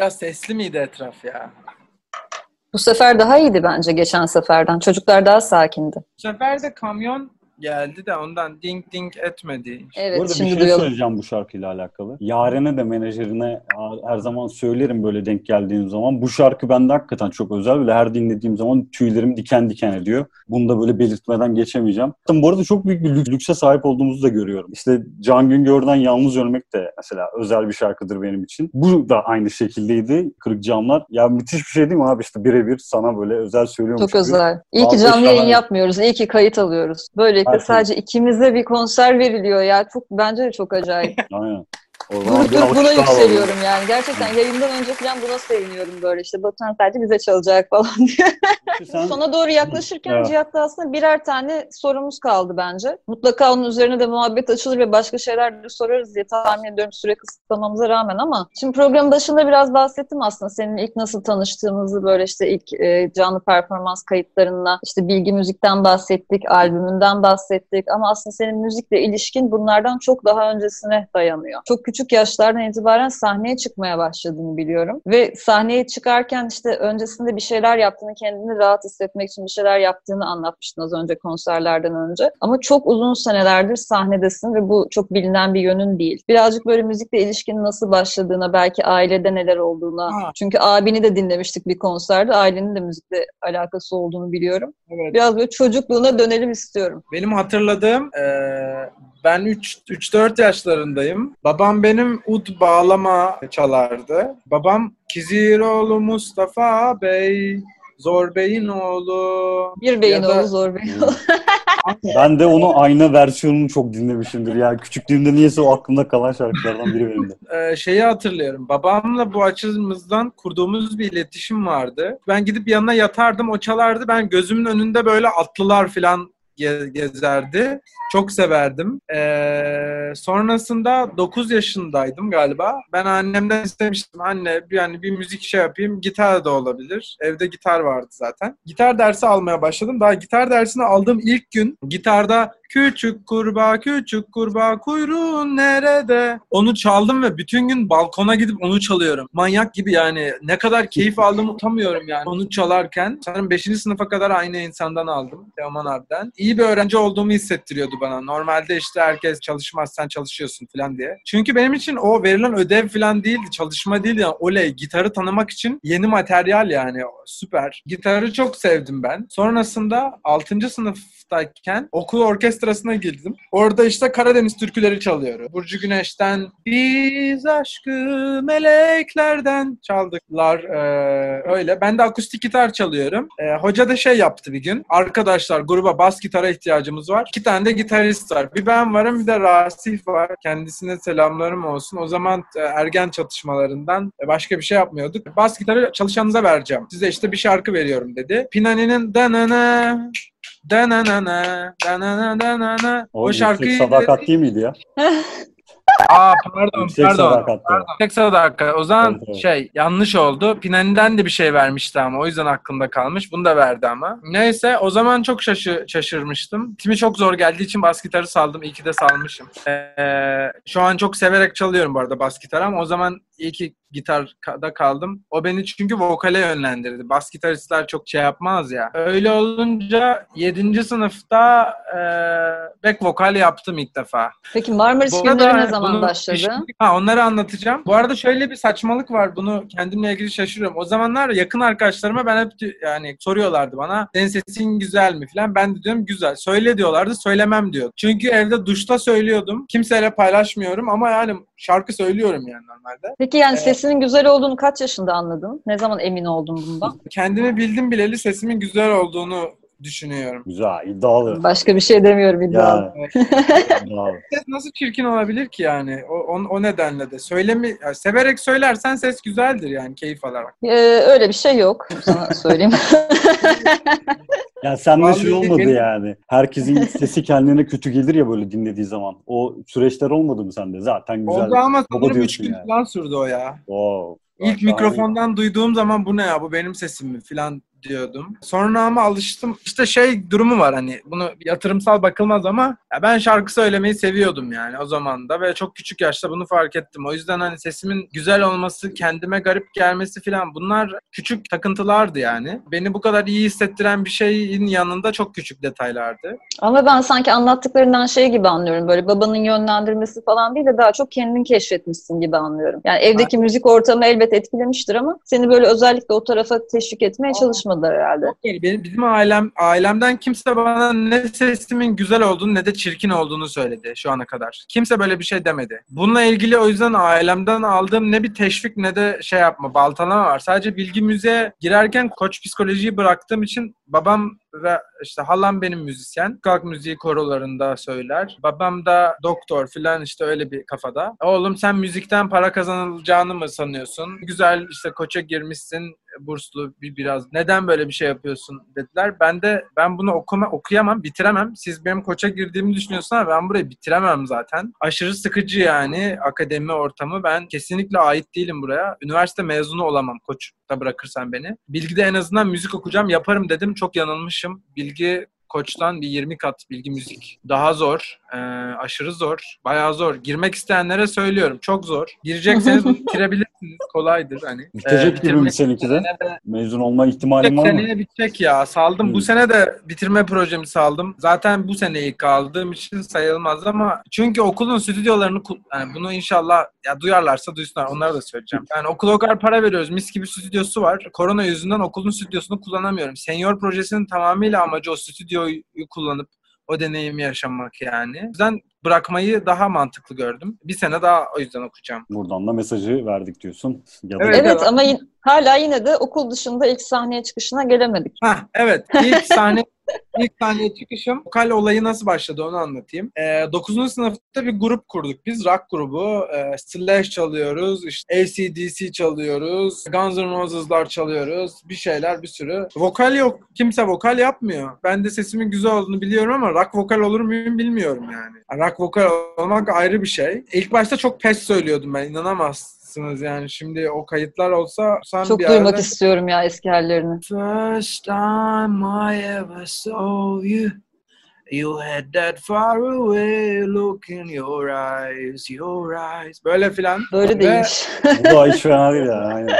Biraz sesli miydi etraf ya? Bu sefer daha iyiydi bence geçen seferden. Çocuklar daha sakindi. Bu sefer de kamyon geldi de ondan ding ding etmedi. Evet arada şimdi bir şey duyalım. söyleyeceğim bu şarkıyla alakalı. Yaren'e de menajerine her zaman söylerim böyle denk geldiğim zaman. Bu şarkı bende hakikaten çok özel. Böyle her dinlediğim zaman tüylerim diken diken ediyor. Bunu da böyle belirtmeden geçemeyeceğim. Bu arada çok büyük bir lük- lükse sahip olduğumuzu da görüyorum. İşte Can Güngör'den Yalnız Ölmek de mesela özel bir şarkıdır benim için. Bu da aynı şekildeydi. Kırık Camlar. Ya müthiş bir şey değil mi abi? İşte birebir sana böyle özel söylüyormuş Çok gibi. özel. İyi ki canlı yayın yapmıyoruz. İyi ki kayıt alıyoruz. Böylelikle Şey. sadece ikimize bir konser veriliyor ya. Çok bence de çok acayip. Aynen. Durup buna yükseliyorum yani. Gerçekten yayından önce falan buna seviniyorum böyle işte. Batuhan sadece bize çalacak falan diye. Sen- Sona doğru yaklaşırken Evet. Cihat'ta aslında birer tane sorumuz kaldı bence. Mutlaka onun üzerine de muhabbet açılır ve başka şeyler de sorarız diye tahmin ediyorum süre kısıtlamamıza rağmen ama şimdi programın başında biraz bahsettim aslında senin ilk nasıl tanıştığımızı böyle işte ilk e, canlı performans kayıtlarına işte Bilgi Müzik'ten bahsettik, albümünden bahsettik ama aslında senin müzikle ilişkin bunlardan çok daha öncesine dayanıyor. Çok küçük yaşlardan itibaren sahneye çıkmaya başladığını biliyorum ve sahneye çıkarken işte öncesinde bir şeyler yaptığını, kendini rahat hissetmek için bir şeyler yaptığını anlatmıştın az önce konserlerden önce. Ama çok uzun senelerdir sahnedesin ve bu çok bilinen bir yönün değil. Birazcık böyle müzikle ilişkinin nasıl başladığına, belki ailede neler olduğuna. Ha. Çünkü abini de dinlemiştik bir konserde. Ailenin de müzikle alakası olduğunu biliyorum. Evet. Biraz böyle çocukluğuna dönelim istiyorum. Benim hatırladığım eee, ben 3-4 yaşlarındayım. Babam benim ud bağlama çalardı. Babam Kiziroğlu Mustafa Bey, Zor Bey'in oğlu. Bir beyin da- oğlu zor beyin oğlu. Ben de onu ayna versiyonunu çok dinlemişimdir. Ya küçüklüğümde niyeyse o aklımda kalan şarkılardan biri benim de. Eee, şeyi hatırlıyorum. Babamla bu açımızdan kurduğumuz bir iletişim vardı. Ben gidip yanına yatardım, o çalardı. Ben gözümün önünde böyle atlılar falan ge- gezerdi. Çok severdim. Ee, sonrasında 9 yaşındaydım galiba. Ben annemden istemiştim. Anne yani bir müzik şey yapayım. Gitar da olabilir. Evde gitar vardı zaten. Gitar dersi almaya başladım. Daha gitar dersini aldığım ilk gün gitarda küçük kurbağa küçük kurbağa kuyruğun nerede? Onu çaldım ve bütün gün balkona gidip onu çalıyorum. Manyak gibi yani. Ne kadar keyif aldığımı unutamıyorum yani. Onu çalarken. Sanırım 5. sınıfa kadar aynı insandan aldım. Teoman abiden. İyi bir öğrenci olduğumu hissettiriyordu bana. Normalde işte herkes çalışmaz sen çalışıyorsun falan diye. Çünkü benim için o verilen ödev falan değildi. Çalışma değil yani. Oley gitarı tanımak için yeni materyal yani. Süper. Gitarı çok sevdim ben. Sonrasında 6. sınıftayken okul orkestrası orkestrasına girdim. Orada işte Karadeniz türküleri çalıyor. Burcu Güneş'ten biz aşkı meleklerden çaldıklar ee, öyle. Ben de akustik gitar çalıyorum. Ee, hoca da şey yaptı bir gün. Arkadaşlar gruba bas gitara ihtiyacımız var. İki tane de gitarist var. Bir ben varım bir de Rasif var. Kendisine selamlarım olsun. O zaman e, ergen çatışmalarından e, başka bir şey yapmıyorduk. Bas gitarı çalışanınıza vereceğim. Size işte bir şarkı veriyorum dedi. Pinani'nin danana danana danana danana O, o yüksek şarkıyı sadakat değil miydi ya? Aa pardon Yüksek pardon. sadakat da. Tek dakika. O zaman Evet, evet. şey yanlış oldu. Pinani'den de bir şey vermişti ama o yüzden aklımda kalmış. Bunu da verdi ama. Neyse o zaman çok şaşı şaşırmıştım. Timi çok zor geldiği için bas gitarı saldım. İyi ki de salmışım. Ee, şu an çok severek çalıyorum bu arada bas gitarı ama o zaman iyi ki gitarda kaldım. O beni çünkü vokale yönlendirdi. Bas gitaristler çok şey yapmaz ya. Öyle olunca 7. sınıfta e, back vokal yaptım ilk defa. Peki Marmaris günleri ne zaman bunu başladı? Ha, onları anlatacağım. Bu arada şöyle bir saçmalık var. Bunu kendimle ilgili şaşırıyorum. O zamanlar yakın arkadaşlarıma ben hep yani soruyorlardı bana. Senin sesin güzel mi falan. Ben de diyorum güzel. Söyle diyorlardı. Söylemem diyor. Çünkü evde duşta söylüyordum. Kimseyle paylaşmıyorum ama yani şarkı söylüyorum yani normalde. Peki yani Evet. sesinin güzel olduğunu kaç yaşında anladın? Ne zaman emin oldun bundan? Kendimi bildim bileli sesimin güzel olduğunu düşünüyorum. Güzel, iddialı. Başka bir şey demiyorum iddialı. Yani, iddialı. Ses nasıl çirkin olabilir ki yani? O, o, o nedenle de. Söylemi, yani severek söylersen ses güzeldir yani keyif alarak. Ee, öyle bir şey yok sana söyleyeyim. Yani sende şey Vallahi olmadı benim- yani. Herkesin sesi kendine kötü gelir ya böyle dinlediği zaman. O süreçler olmadı mı sende? Zaten güzel. Oldu ama Baba sanırım 3 diyorsun gün yani. falan sürdü o ya. Wow. İlk Şahane. mikrofondan duyduğum zaman bu ne ya bu benim sesim mi falan diyordum. Sonra ama alıştım. İşte şey durumu var hani bunu yatırımsal bakılmaz ama ya ben şarkı söylemeyi seviyordum yani o zaman da ve çok küçük yaşta bunu fark ettim. O yüzden hani sesimin güzel olması, kendime garip gelmesi falan bunlar küçük takıntılardı yani. Beni bu kadar iyi hissettiren bir şeyin yanında çok küçük detaylardı. Ama ben sanki anlattıklarından şey gibi anlıyorum. Böyle babanın yönlendirmesi falan değil de daha çok kendin keşfetmişsin gibi anlıyorum. Yani evdeki müzik ortamı elbet etkilemiştir ama seni böyle özellikle o tarafa teşvik etmeye çalışmadılar herhalde. Benim, bizim ailem ailemden kimse bana ne sesimin güzel olduğunu ne de çirkin olduğunu söyledi şu ana kadar. Kimse böyle bir şey demedi. Bununla ilgili o yüzden ailemden aldığım ne bir teşvik ne de şey yapma, baltalama var. Sadece bilgi müziğe girerken koç psikolojiyi bıraktığım için babam ve işte halam benim müzisyen. Kalk müziği korolarında söyler. Babam da doktor filan işte öyle bir kafada. Oğlum sen müzikten para kazanılacağını mı sanıyorsun? Güzel işte koça girmişsin burslu bir biraz. Neden böyle bir şey yapıyorsun dediler. Ben de ben bunu okuma okuyamam, bitiremem. Siz benim koça girdiğimi düşünüyorsunuz ama ben burayı bitiremem zaten. Aşırı sıkıcı yani akademi ortamı. Ben kesinlikle ait değilim buraya. Üniversite mezunu olamam koç da bırakırsan beni. Bilgide en azından müzik okuyacağım yaparım dedim. Çok yanılmışım. Bilgi koçtan bir 20 kat bilgi müzik. Daha zor. Ee, aşırı zor. Bayağı zor. Girmek isteyenlere söylüyorum. Çok zor. Girecekseniz bitirebilirsiniz. Kolaydır hani. Bitecek gibi mi seninki de? Mezun olma ihtimalin Tek var mı? seneye bitecek ya. Saldım. Hmm. Bu sene de bitirme projemi saldım. Zaten bu sene ilk kaldığım için sayılmaz ama çünkü okulun stüdyolarını yani bunu inşallah ya duyarlarsa duysunlar. Onlara da söyleyeceğim. Yani okula o kadar para veriyoruz. Mis gibi stüdyosu var. Korona yüzünden okulun stüdyosunu kullanamıyorum. Senior projesinin tamamıyla amacı o stüdyoyu kullanıp o deneyimi yaşamak yani. O yüzden bırakmayı daha mantıklı gördüm. Bir sene daha o yüzden okuyacağım. Buradan da mesajı verdik diyorsun. Ya da Evet. Evet ama yin- hala yine de okul dışında ilk sahneye çıkışına gelemedik. Hah evet. İlk sahne ilk sahneye çıkışım. Vokal olayı nasıl başladı onu anlatayım. Ee, 9. sınıfta bir grup kurduk. Biz rock grubu. E, Slash çalıyoruz. işte ACDC çalıyoruz. Guns N' Roses'lar çalıyoruz. Bir şeyler bir sürü. Vokal yok. Kimse vokal yapmıyor. Ben de sesimin güzel olduğunu biliyorum ama rock vokal olur muyum bilmiyorum yani. Rock vokal olmak ayrı bir şey. İlk başta çok pes söylüyordum ben. İnanamazsınız yani. Şimdi o kayıtlar olsa sen Çok bir duymak yerde- istiyorum ya eski hallerini. First time I ever saw you, you had that far away look in your eyes, your eyes. Böyle filan. Böyle Ve değilmiş. bu da hiç fena değil yani. Aynen.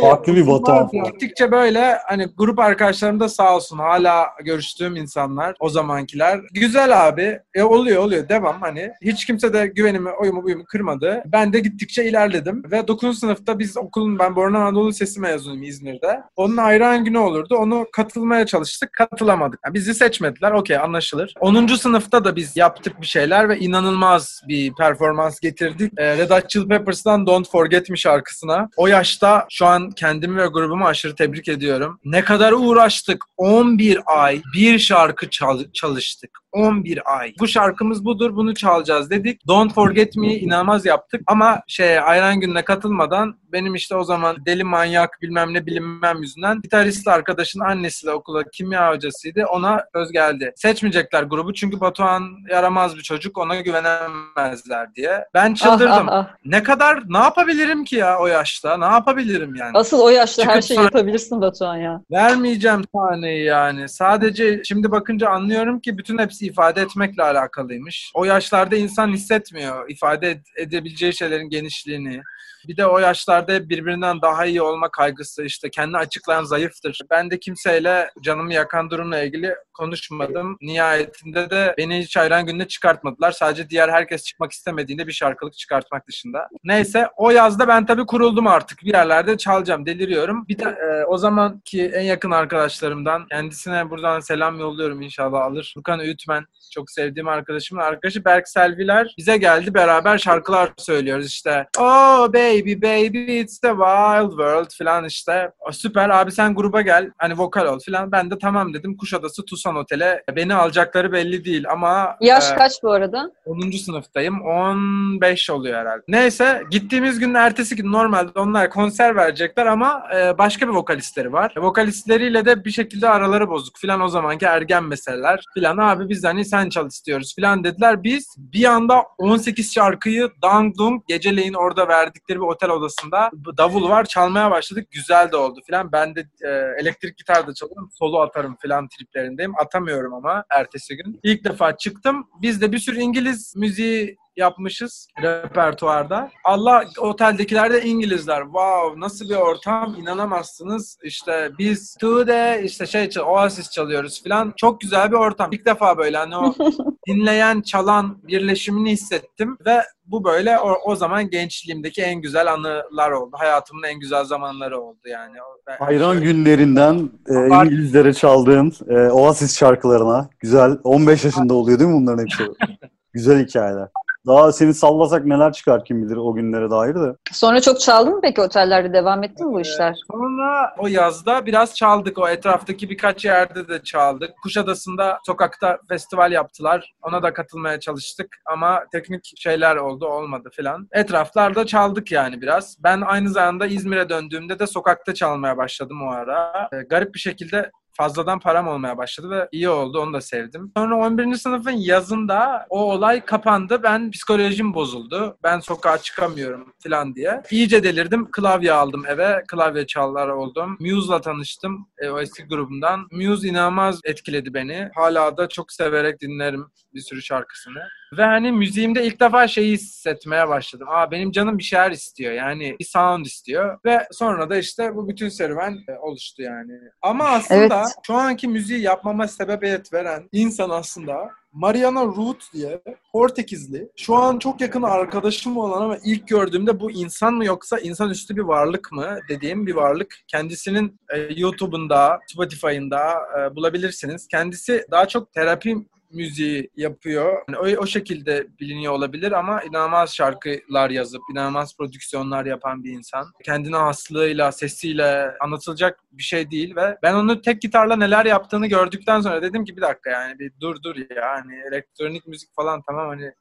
Farklı bir Polat. Gittikçe böyle hani grup arkadaşlarım da sağ olsun hala görüştüğüm insanlar o zamankiler. Güzel abi. E, oluyor oluyor devam hani. Hiç kimse de güvenimi, oyumu, buyumu kırmadı. Ben de gittikçe ilerledim. Ve 9. sınıfta biz okulun, ben Borno Anadolu Lisesi mezunuyum İzmir'de. Onun ayran günü olurdu. Onu katılmaya çalıştık. Katılamadık. Yani bizi seçmediler. Okey anlaşılır. 10. sınıfta da biz yaptık bir şeyler ve inanılmaz bir performans getirdik. E, Red Hot Chili Peppers'tan Don't Forget Me şarkısına. O yaşta şu an kendimi ve grubumu aşırı tebrik ediyorum. Ne kadar uğraştık. 11 ay bir şarkı çal- çalıştık. 11 ay. Bu şarkımız budur, bunu çalacağız dedik. Don't Forget Me'yi inanılmaz yaptık. Ama şey Ayran Günü'ne katılmadan benim işte o zaman deli manyak bilmem ne bilinmem yüzünden gitarist arkadaşın annesi de okula kimya hocasıydı. Ona söz geldi. Seçmeyecekler grubu çünkü Batuhan yaramaz bir çocuk ona güvenemezler diye. Ben Ah, çıldırdım. ah, ah. Ne kadar ne yapabilirim ki ya o yaşta? Ne yapabilirim yani? Asıl o yaşta her Çıkıp şeyi sonra- yapabilirsin Batuhan ya. Vermeyeceğim sahneyi yani. Sadece şimdi bakınca anlıyorum ki bütün hepsi ifade etmekle alakalıymış. O yaşlarda insan hissetmiyor ifade ed- edebileceği şeylerin genişliğini. Bir de o yaşlarda birbirinden daha iyi olma kaygısı işte kendini açıklayan zayıftır. Ben de kimseyle canımı yakan durumla ilgili konuşmadım. Nihayetinde de beni hiç ayran gününe çıkartmadılar. Sadece diğer herkes çıkmak istemediğinde bir şarkılık çıkartmak dışında. Neyse o yazda ben tabii kuruldum artık. Bir yerlerde çalacağım. Deliriyorum. Bir de e, o zamanki en yakın arkadaşlarımdan kendisine buradan selam yolluyorum inşallah alır. Lukan Ütmen çok sevdiğim arkadaşımın arkadaşı Berk Selviler bize geldi beraber şarkılar söylüyoruz işte. Oh baby baby it's the wild world falan işte. Süper abi sen gruba gel hani vokal ol falan. Ben de tamam dedim Kuşadası Tusan Otel'e. Beni alacakları belli değil ama Yaş e, kaç bu arada? 10. sınıftayım. 15 oluyor herhalde. Neyse gittiğimiz günün ertesi gün normalde onlar konser verecekler ama e, başka bir vokalistleri var. Vokalistleriyle de bir şekilde araları bozuk filan o zamanki ergen meseleler filan. Abi biz hani sen çal istiyoruz filan dediler. Biz bir anda 18 şarkıyı dang dung geceleyin orada verdikleri bir otel odasında davul var çalmaya başladık. Güzel de oldu filan. Ben de e, elektrik gitar da çalıyorum. Solo atarım filan triplerindeyim. Atamıyorum ama ertesi gün. İlk defa çıktım. Biz de bir sürü İngiliz müziği yapmışız repertuarda. Allah oteldekiler de İngilizler. Wow nasıl bir ortam inanamazsınız. İşte biz Tude işte şey Oasis çalıyoruz falan. Çok güzel bir ortam. İlk defa böyle hani o dinleyen çalan birleşimini hissettim ve bu böyle o, o zaman gençliğimdeki en güzel anılar oldu. Hayatımın en güzel zamanları oldu yani. Hayran günlerinden e. İngilizlere çaldığın e, Oasis şarkılarına. Güzel. 15 yaşında oluyor değil mi bunların hepsi? Güzel hikayeler. Daha seni sallasak neler çıkar kim bilir o günlere dair de. Sonra çok çaldın mı peki otellerde? Devam etti mi bu işler? Sonra o yazda biraz çaldık. O etraftaki birkaç yerde de çaldık. Kuşadası'nda sokakta festival yaptılar. Ona da katılmaya çalıştık ama teknik şeyler oldu olmadı filan. Etraflarda çaldık yani biraz. Ben aynı zamanda İzmir'e döndüğümde de sokakta çalmaya başladım o ara. Ee, garip bir şekilde fazladan param olmaya başladı ve iyi oldu onu da sevdim. Sonra 11. sınıfın yazında o olay kapandı. Ben psikolojim bozuldu. Ben sokağa çıkamıyorum falan diye. İyice delirdim. Klavye aldım eve. Klavye çalar oldum. Muse'la tanıştım. E, o eski grubumdan. Muse inanılmaz etkiledi beni. Hala da çok severek dinlerim bir sürü şarkısını. Ve hani müziğimde ilk defa şeyi hissetmeye başladım. Aa benim canım bir şeyler istiyor. Yani bir sound istiyor. Ve sonra da işte bu bütün serüven e, oluştu yani. Ama aslında Evet. şu anki müziği yapmama sebebiyet veren insan aslında Mariana Root diye Portekizli. Şu an çok yakın arkadaşım olan ama ilk gördüğümde bu insan mı yoksa insanüstü bir varlık mı dediğim bir varlık. Kendisinin e, YouTube'unda, Spotify'ında e, bulabilirsiniz. Kendisi daha çok terapi müziği yapıyor. Yani o, o şekilde biliniyor olabilir ama inanılmaz şarkılar yazıp, inanılmaz prodüksiyonlar yapan bir insan. Kendine haslığıyla, sesiyle anlatılacak bir şey değil ve ben onu tek gitarla neler yaptığını gördükten sonra dedim ki bir dakika yani bir dur dur ya hani elektronik müzik falan tamam hani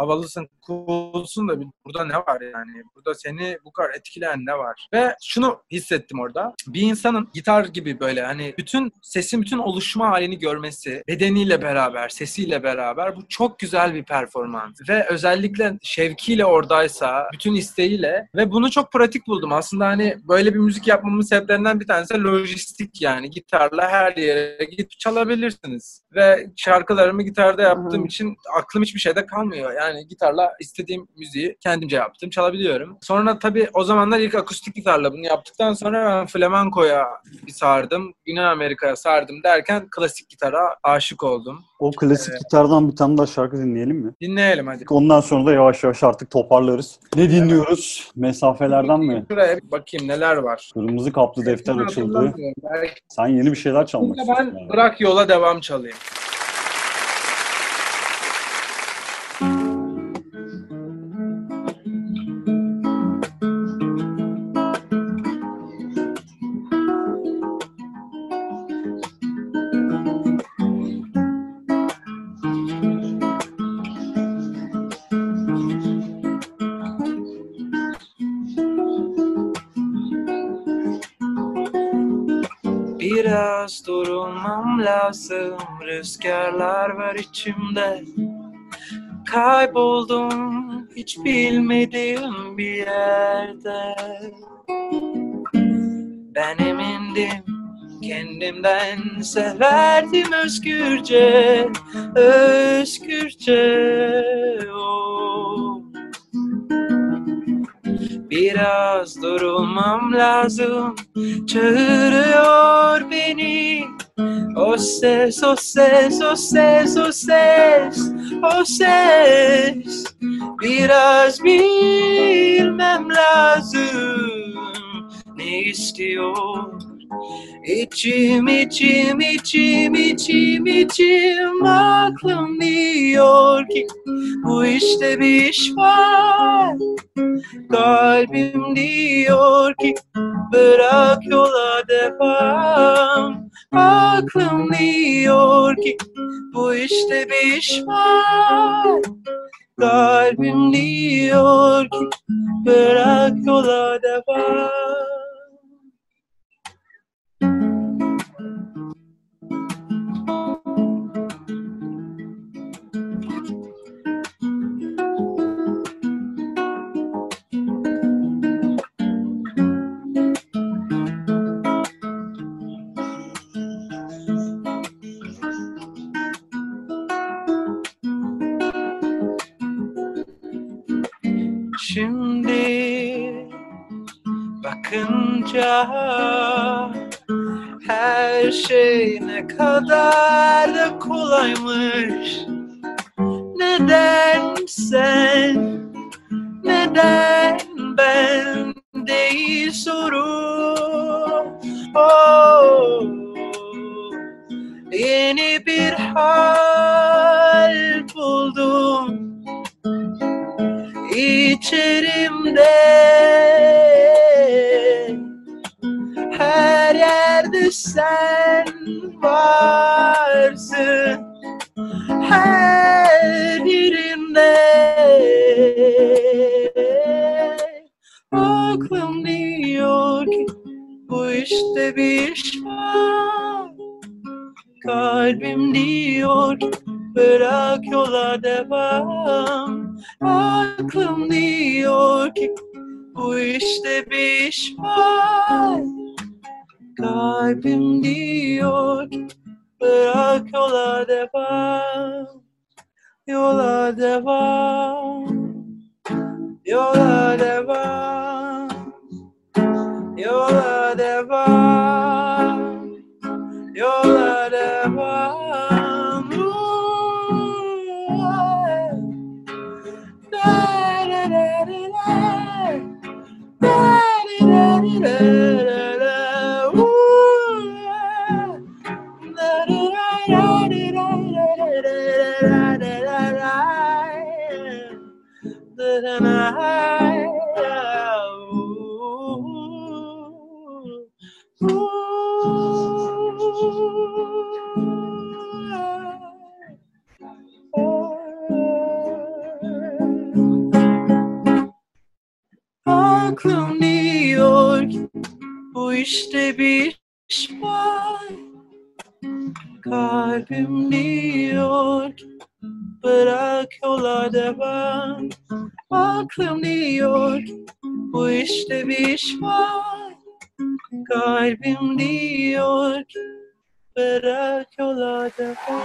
havalısın, coolsun da bir- burada ne var yani? Burada seni bu kadar etkileyen ne var? Ve şunu hissettim orada. Bir insanın gitar gibi böyle hani bütün sesin bütün oluşma halini görmesi, bedeniyle beraber, sesiyle beraber bu çok güzel bir performans. Ve özellikle şevkiyle oradaysa, bütün isteğiyle ve bunu çok pratik buldum. Aslında hani böyle bir müzik yapmamın sebeplerinden bir tanesi lojistik yani. Gitarla her yere gidip çalabilirsiniz. Ve şarkılarımı gitarda yaptığım Hı hı. için aklım hiçbir şeyde kalmıyor. Yani yani gitarla istediğim müziği kendimce yaptım. Çalabiliyorum. Sonra tabii o zamanlar ilk akustik gitarla bunu yaptıktan sonra ben flamenkoya bir sardım. Güney Amerika'ya sardım derken klasik gitara aşık oldum. O klasik gitardan bir tane daha şarkı dinleyelim mi? Dinleyelim hadi. Ondan sonra da yavaş yavaş artık toparlarız. Ne dinliyoruz? Mesafelerden mi? Şuraya bir bakayım neler var. Kırmızı kaplı defter açıldı. Sen yeni bir şeyler çalmak istiyorsun. ben yani. bırak yola devam çalayım. Durulmam lazım Rüzgarlar var içimde. Kayboldum hiç bilmediğim bir yerde. Ben emindim kendimden severdim özgürce Özgürce. Biraz durulmam lazım Çağırıyor beni Ses, o ses O ses Biraz bilmem lazım Ne istiyor? İçim, içim, içim, içim, içim Aklım diyor ki Bu işte bir iş var. Kalbim diyor ki bırak yola devam Aklım diyor ki bu işte bir iş var Kalbim diyor ki bırak yola devam bakınca her şey ne kadar da kolaymış. Neden sen, neden ben değil soru. Oh, yeni bir hal buldum içerimde sen varsın. Her yerimde aklım diyor ki bu işte bir iş var kalbim diyor ki bırak yola devam. Aklım diyor ki bu işte bir iş var Kalbim diyor bırak yola devam Yola devam Yola devam Yola devam Yola devam Aklım diyor ki bu işte bir bu işte bir iş var Kalbim diyor ki bırak yola devam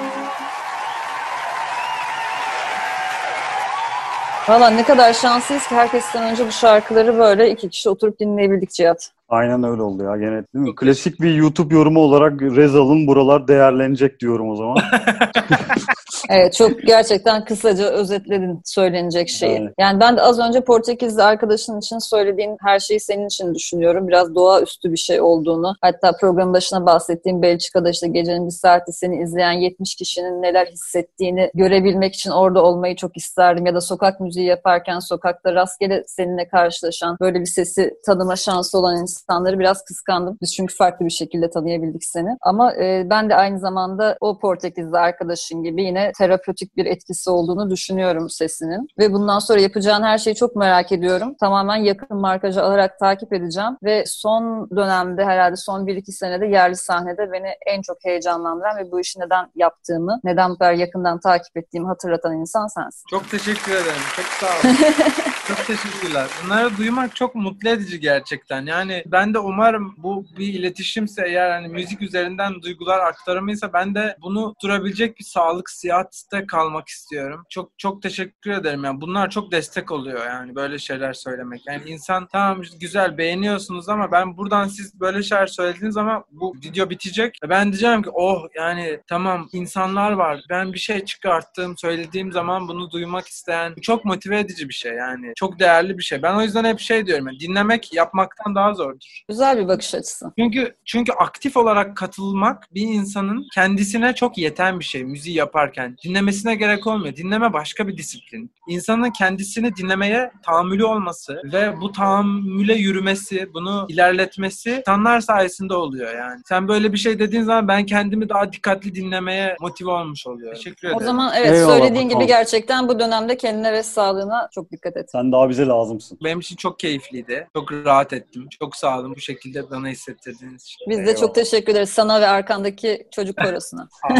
Valla ne kadar şanslıyız ki herkesten önce bu şarkıları böyle iki kişi oturup dinleyebildik Cihat. Aynen öyle oldu ya gene değil mi? Klasik bir YouTube yorumu olarak Rezal'ın buralar değerlenecek diyorum o zaman. Evet çok gerçekten kısaca özetledin söylenecek şeyi. Evet. Yani ben de az önce Portekizli arkadaşın için söylediğin her şeyi senin için düşünüyorum. Biraz doğaüstü bir şey olduğunu. Hatta programın başına bahsettiğim Belçika'da işte gecenin bir saati seni izleyen 70 kişinin neler hissettiğini görebilmek için orada olmayı çok isterdim. Ya da sokak müziği yaparken sokakta rastgele seninle karşılaşan böyle bir sesi tanıma şansı olan insanları biraz kıskandım. Biz çünkü farklı bir şekilde tanıyabildik seni. Ama e, ben de aynı zamanda o Portekizli arkadaşın gibi yine terapötik bir etkisi olduğunu düşünüyorum sesinin. Ve bundan sonra yapacağın her şeyi çok merak ediyorum. Tamamen yakın markajı alarak takip edeceğim. Ve son dönemde herhalde son 1-2 senede yerli sahnede beni en çok heyecanlandıran ve bu işi neden yaptığımı, neden bu kadar yakından takip ettiğimi hatırlatan insan sensin. Çok teşekkür ederim. Çok sağ olun. çok teşekkürler. Bunları duymak çok mutlu edici gerçekten. Yani ben de umarım bu bir iletişimse eğer hani müzik üzerinden duygular aktarımıysa ben de bunu durabilecek bir sağlık siyahatte kalmak istiyorum. Çok çok teşekkür ederim. Yani bunlar çok destek oluyor yani böyle şeyler söylemek. Yani insan tamam güzel beğeniyorsunuz ama ben buradan siz böyle şeyler söylediğiniz zaman bu video bitecek. Ben diyeceğim ki oh yani tamam insanlar var. Ben bir şey çıkarttım, söylediğim zaman bunu duymak isteyen çok motive edici bir şey yani. Çok değerli bir şey. Ben o yüzden hep şey diyorum. Yani dinlemek yapmaktan daha zordur. Güzel bir bakış açısı. Çünkü çünkü aktif olarak katılmak bir insanın kendisine çok yeten bir şey müziği yaparken. Dinlemesine gerek olmuyor. Dinleme başka bir disiplin. İnsanın kendisini dinlemeye tahammülü olması ve bu tahammüle yürümesi, bunu ilerletmesi insanlar sayesinde oluyor yani. Sen böyle bir şey dediğin zaman ben kendimi daha dikkatli dinlemeye motive olmuş oluyorum. Teşekkür ederim. O zaman evet Eyvallah, söylediğin gibi gerçekten bu dönemde kendine ve sağlığına çok dikkat et. Sen daha bize lazımsın. benim için çok keyifliydi. Çok rahat ettim. Çok sağ olun bu şekilde bana hissettirdiğiniz için. Biz de Eyvallah. çok teşekkür ederiz sana ve arkandaki çocuk korosuna.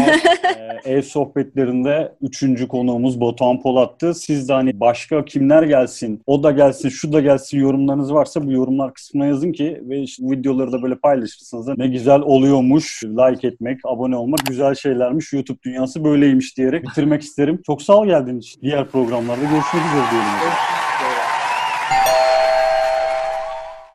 Ee, ev sohbetlerinde üçüncü konuğumuz Batuhan Polat'tı. Siz de hani başka kimler gelsin, o da gelsin, şu da gelsin yorumlarınız varsa bu yorumlar kısmına yazın ki ve işte videoları da böyle paylaşırsanız da ne güzel oluyormuş. Like etmek, abone olmak güzel şeylermiş. YouTube dünyası böyleymiş diyerek bitirmek isterim. Çok sağ ol geldiğin için. Diğer programlarda görüşmek üzere diyelim.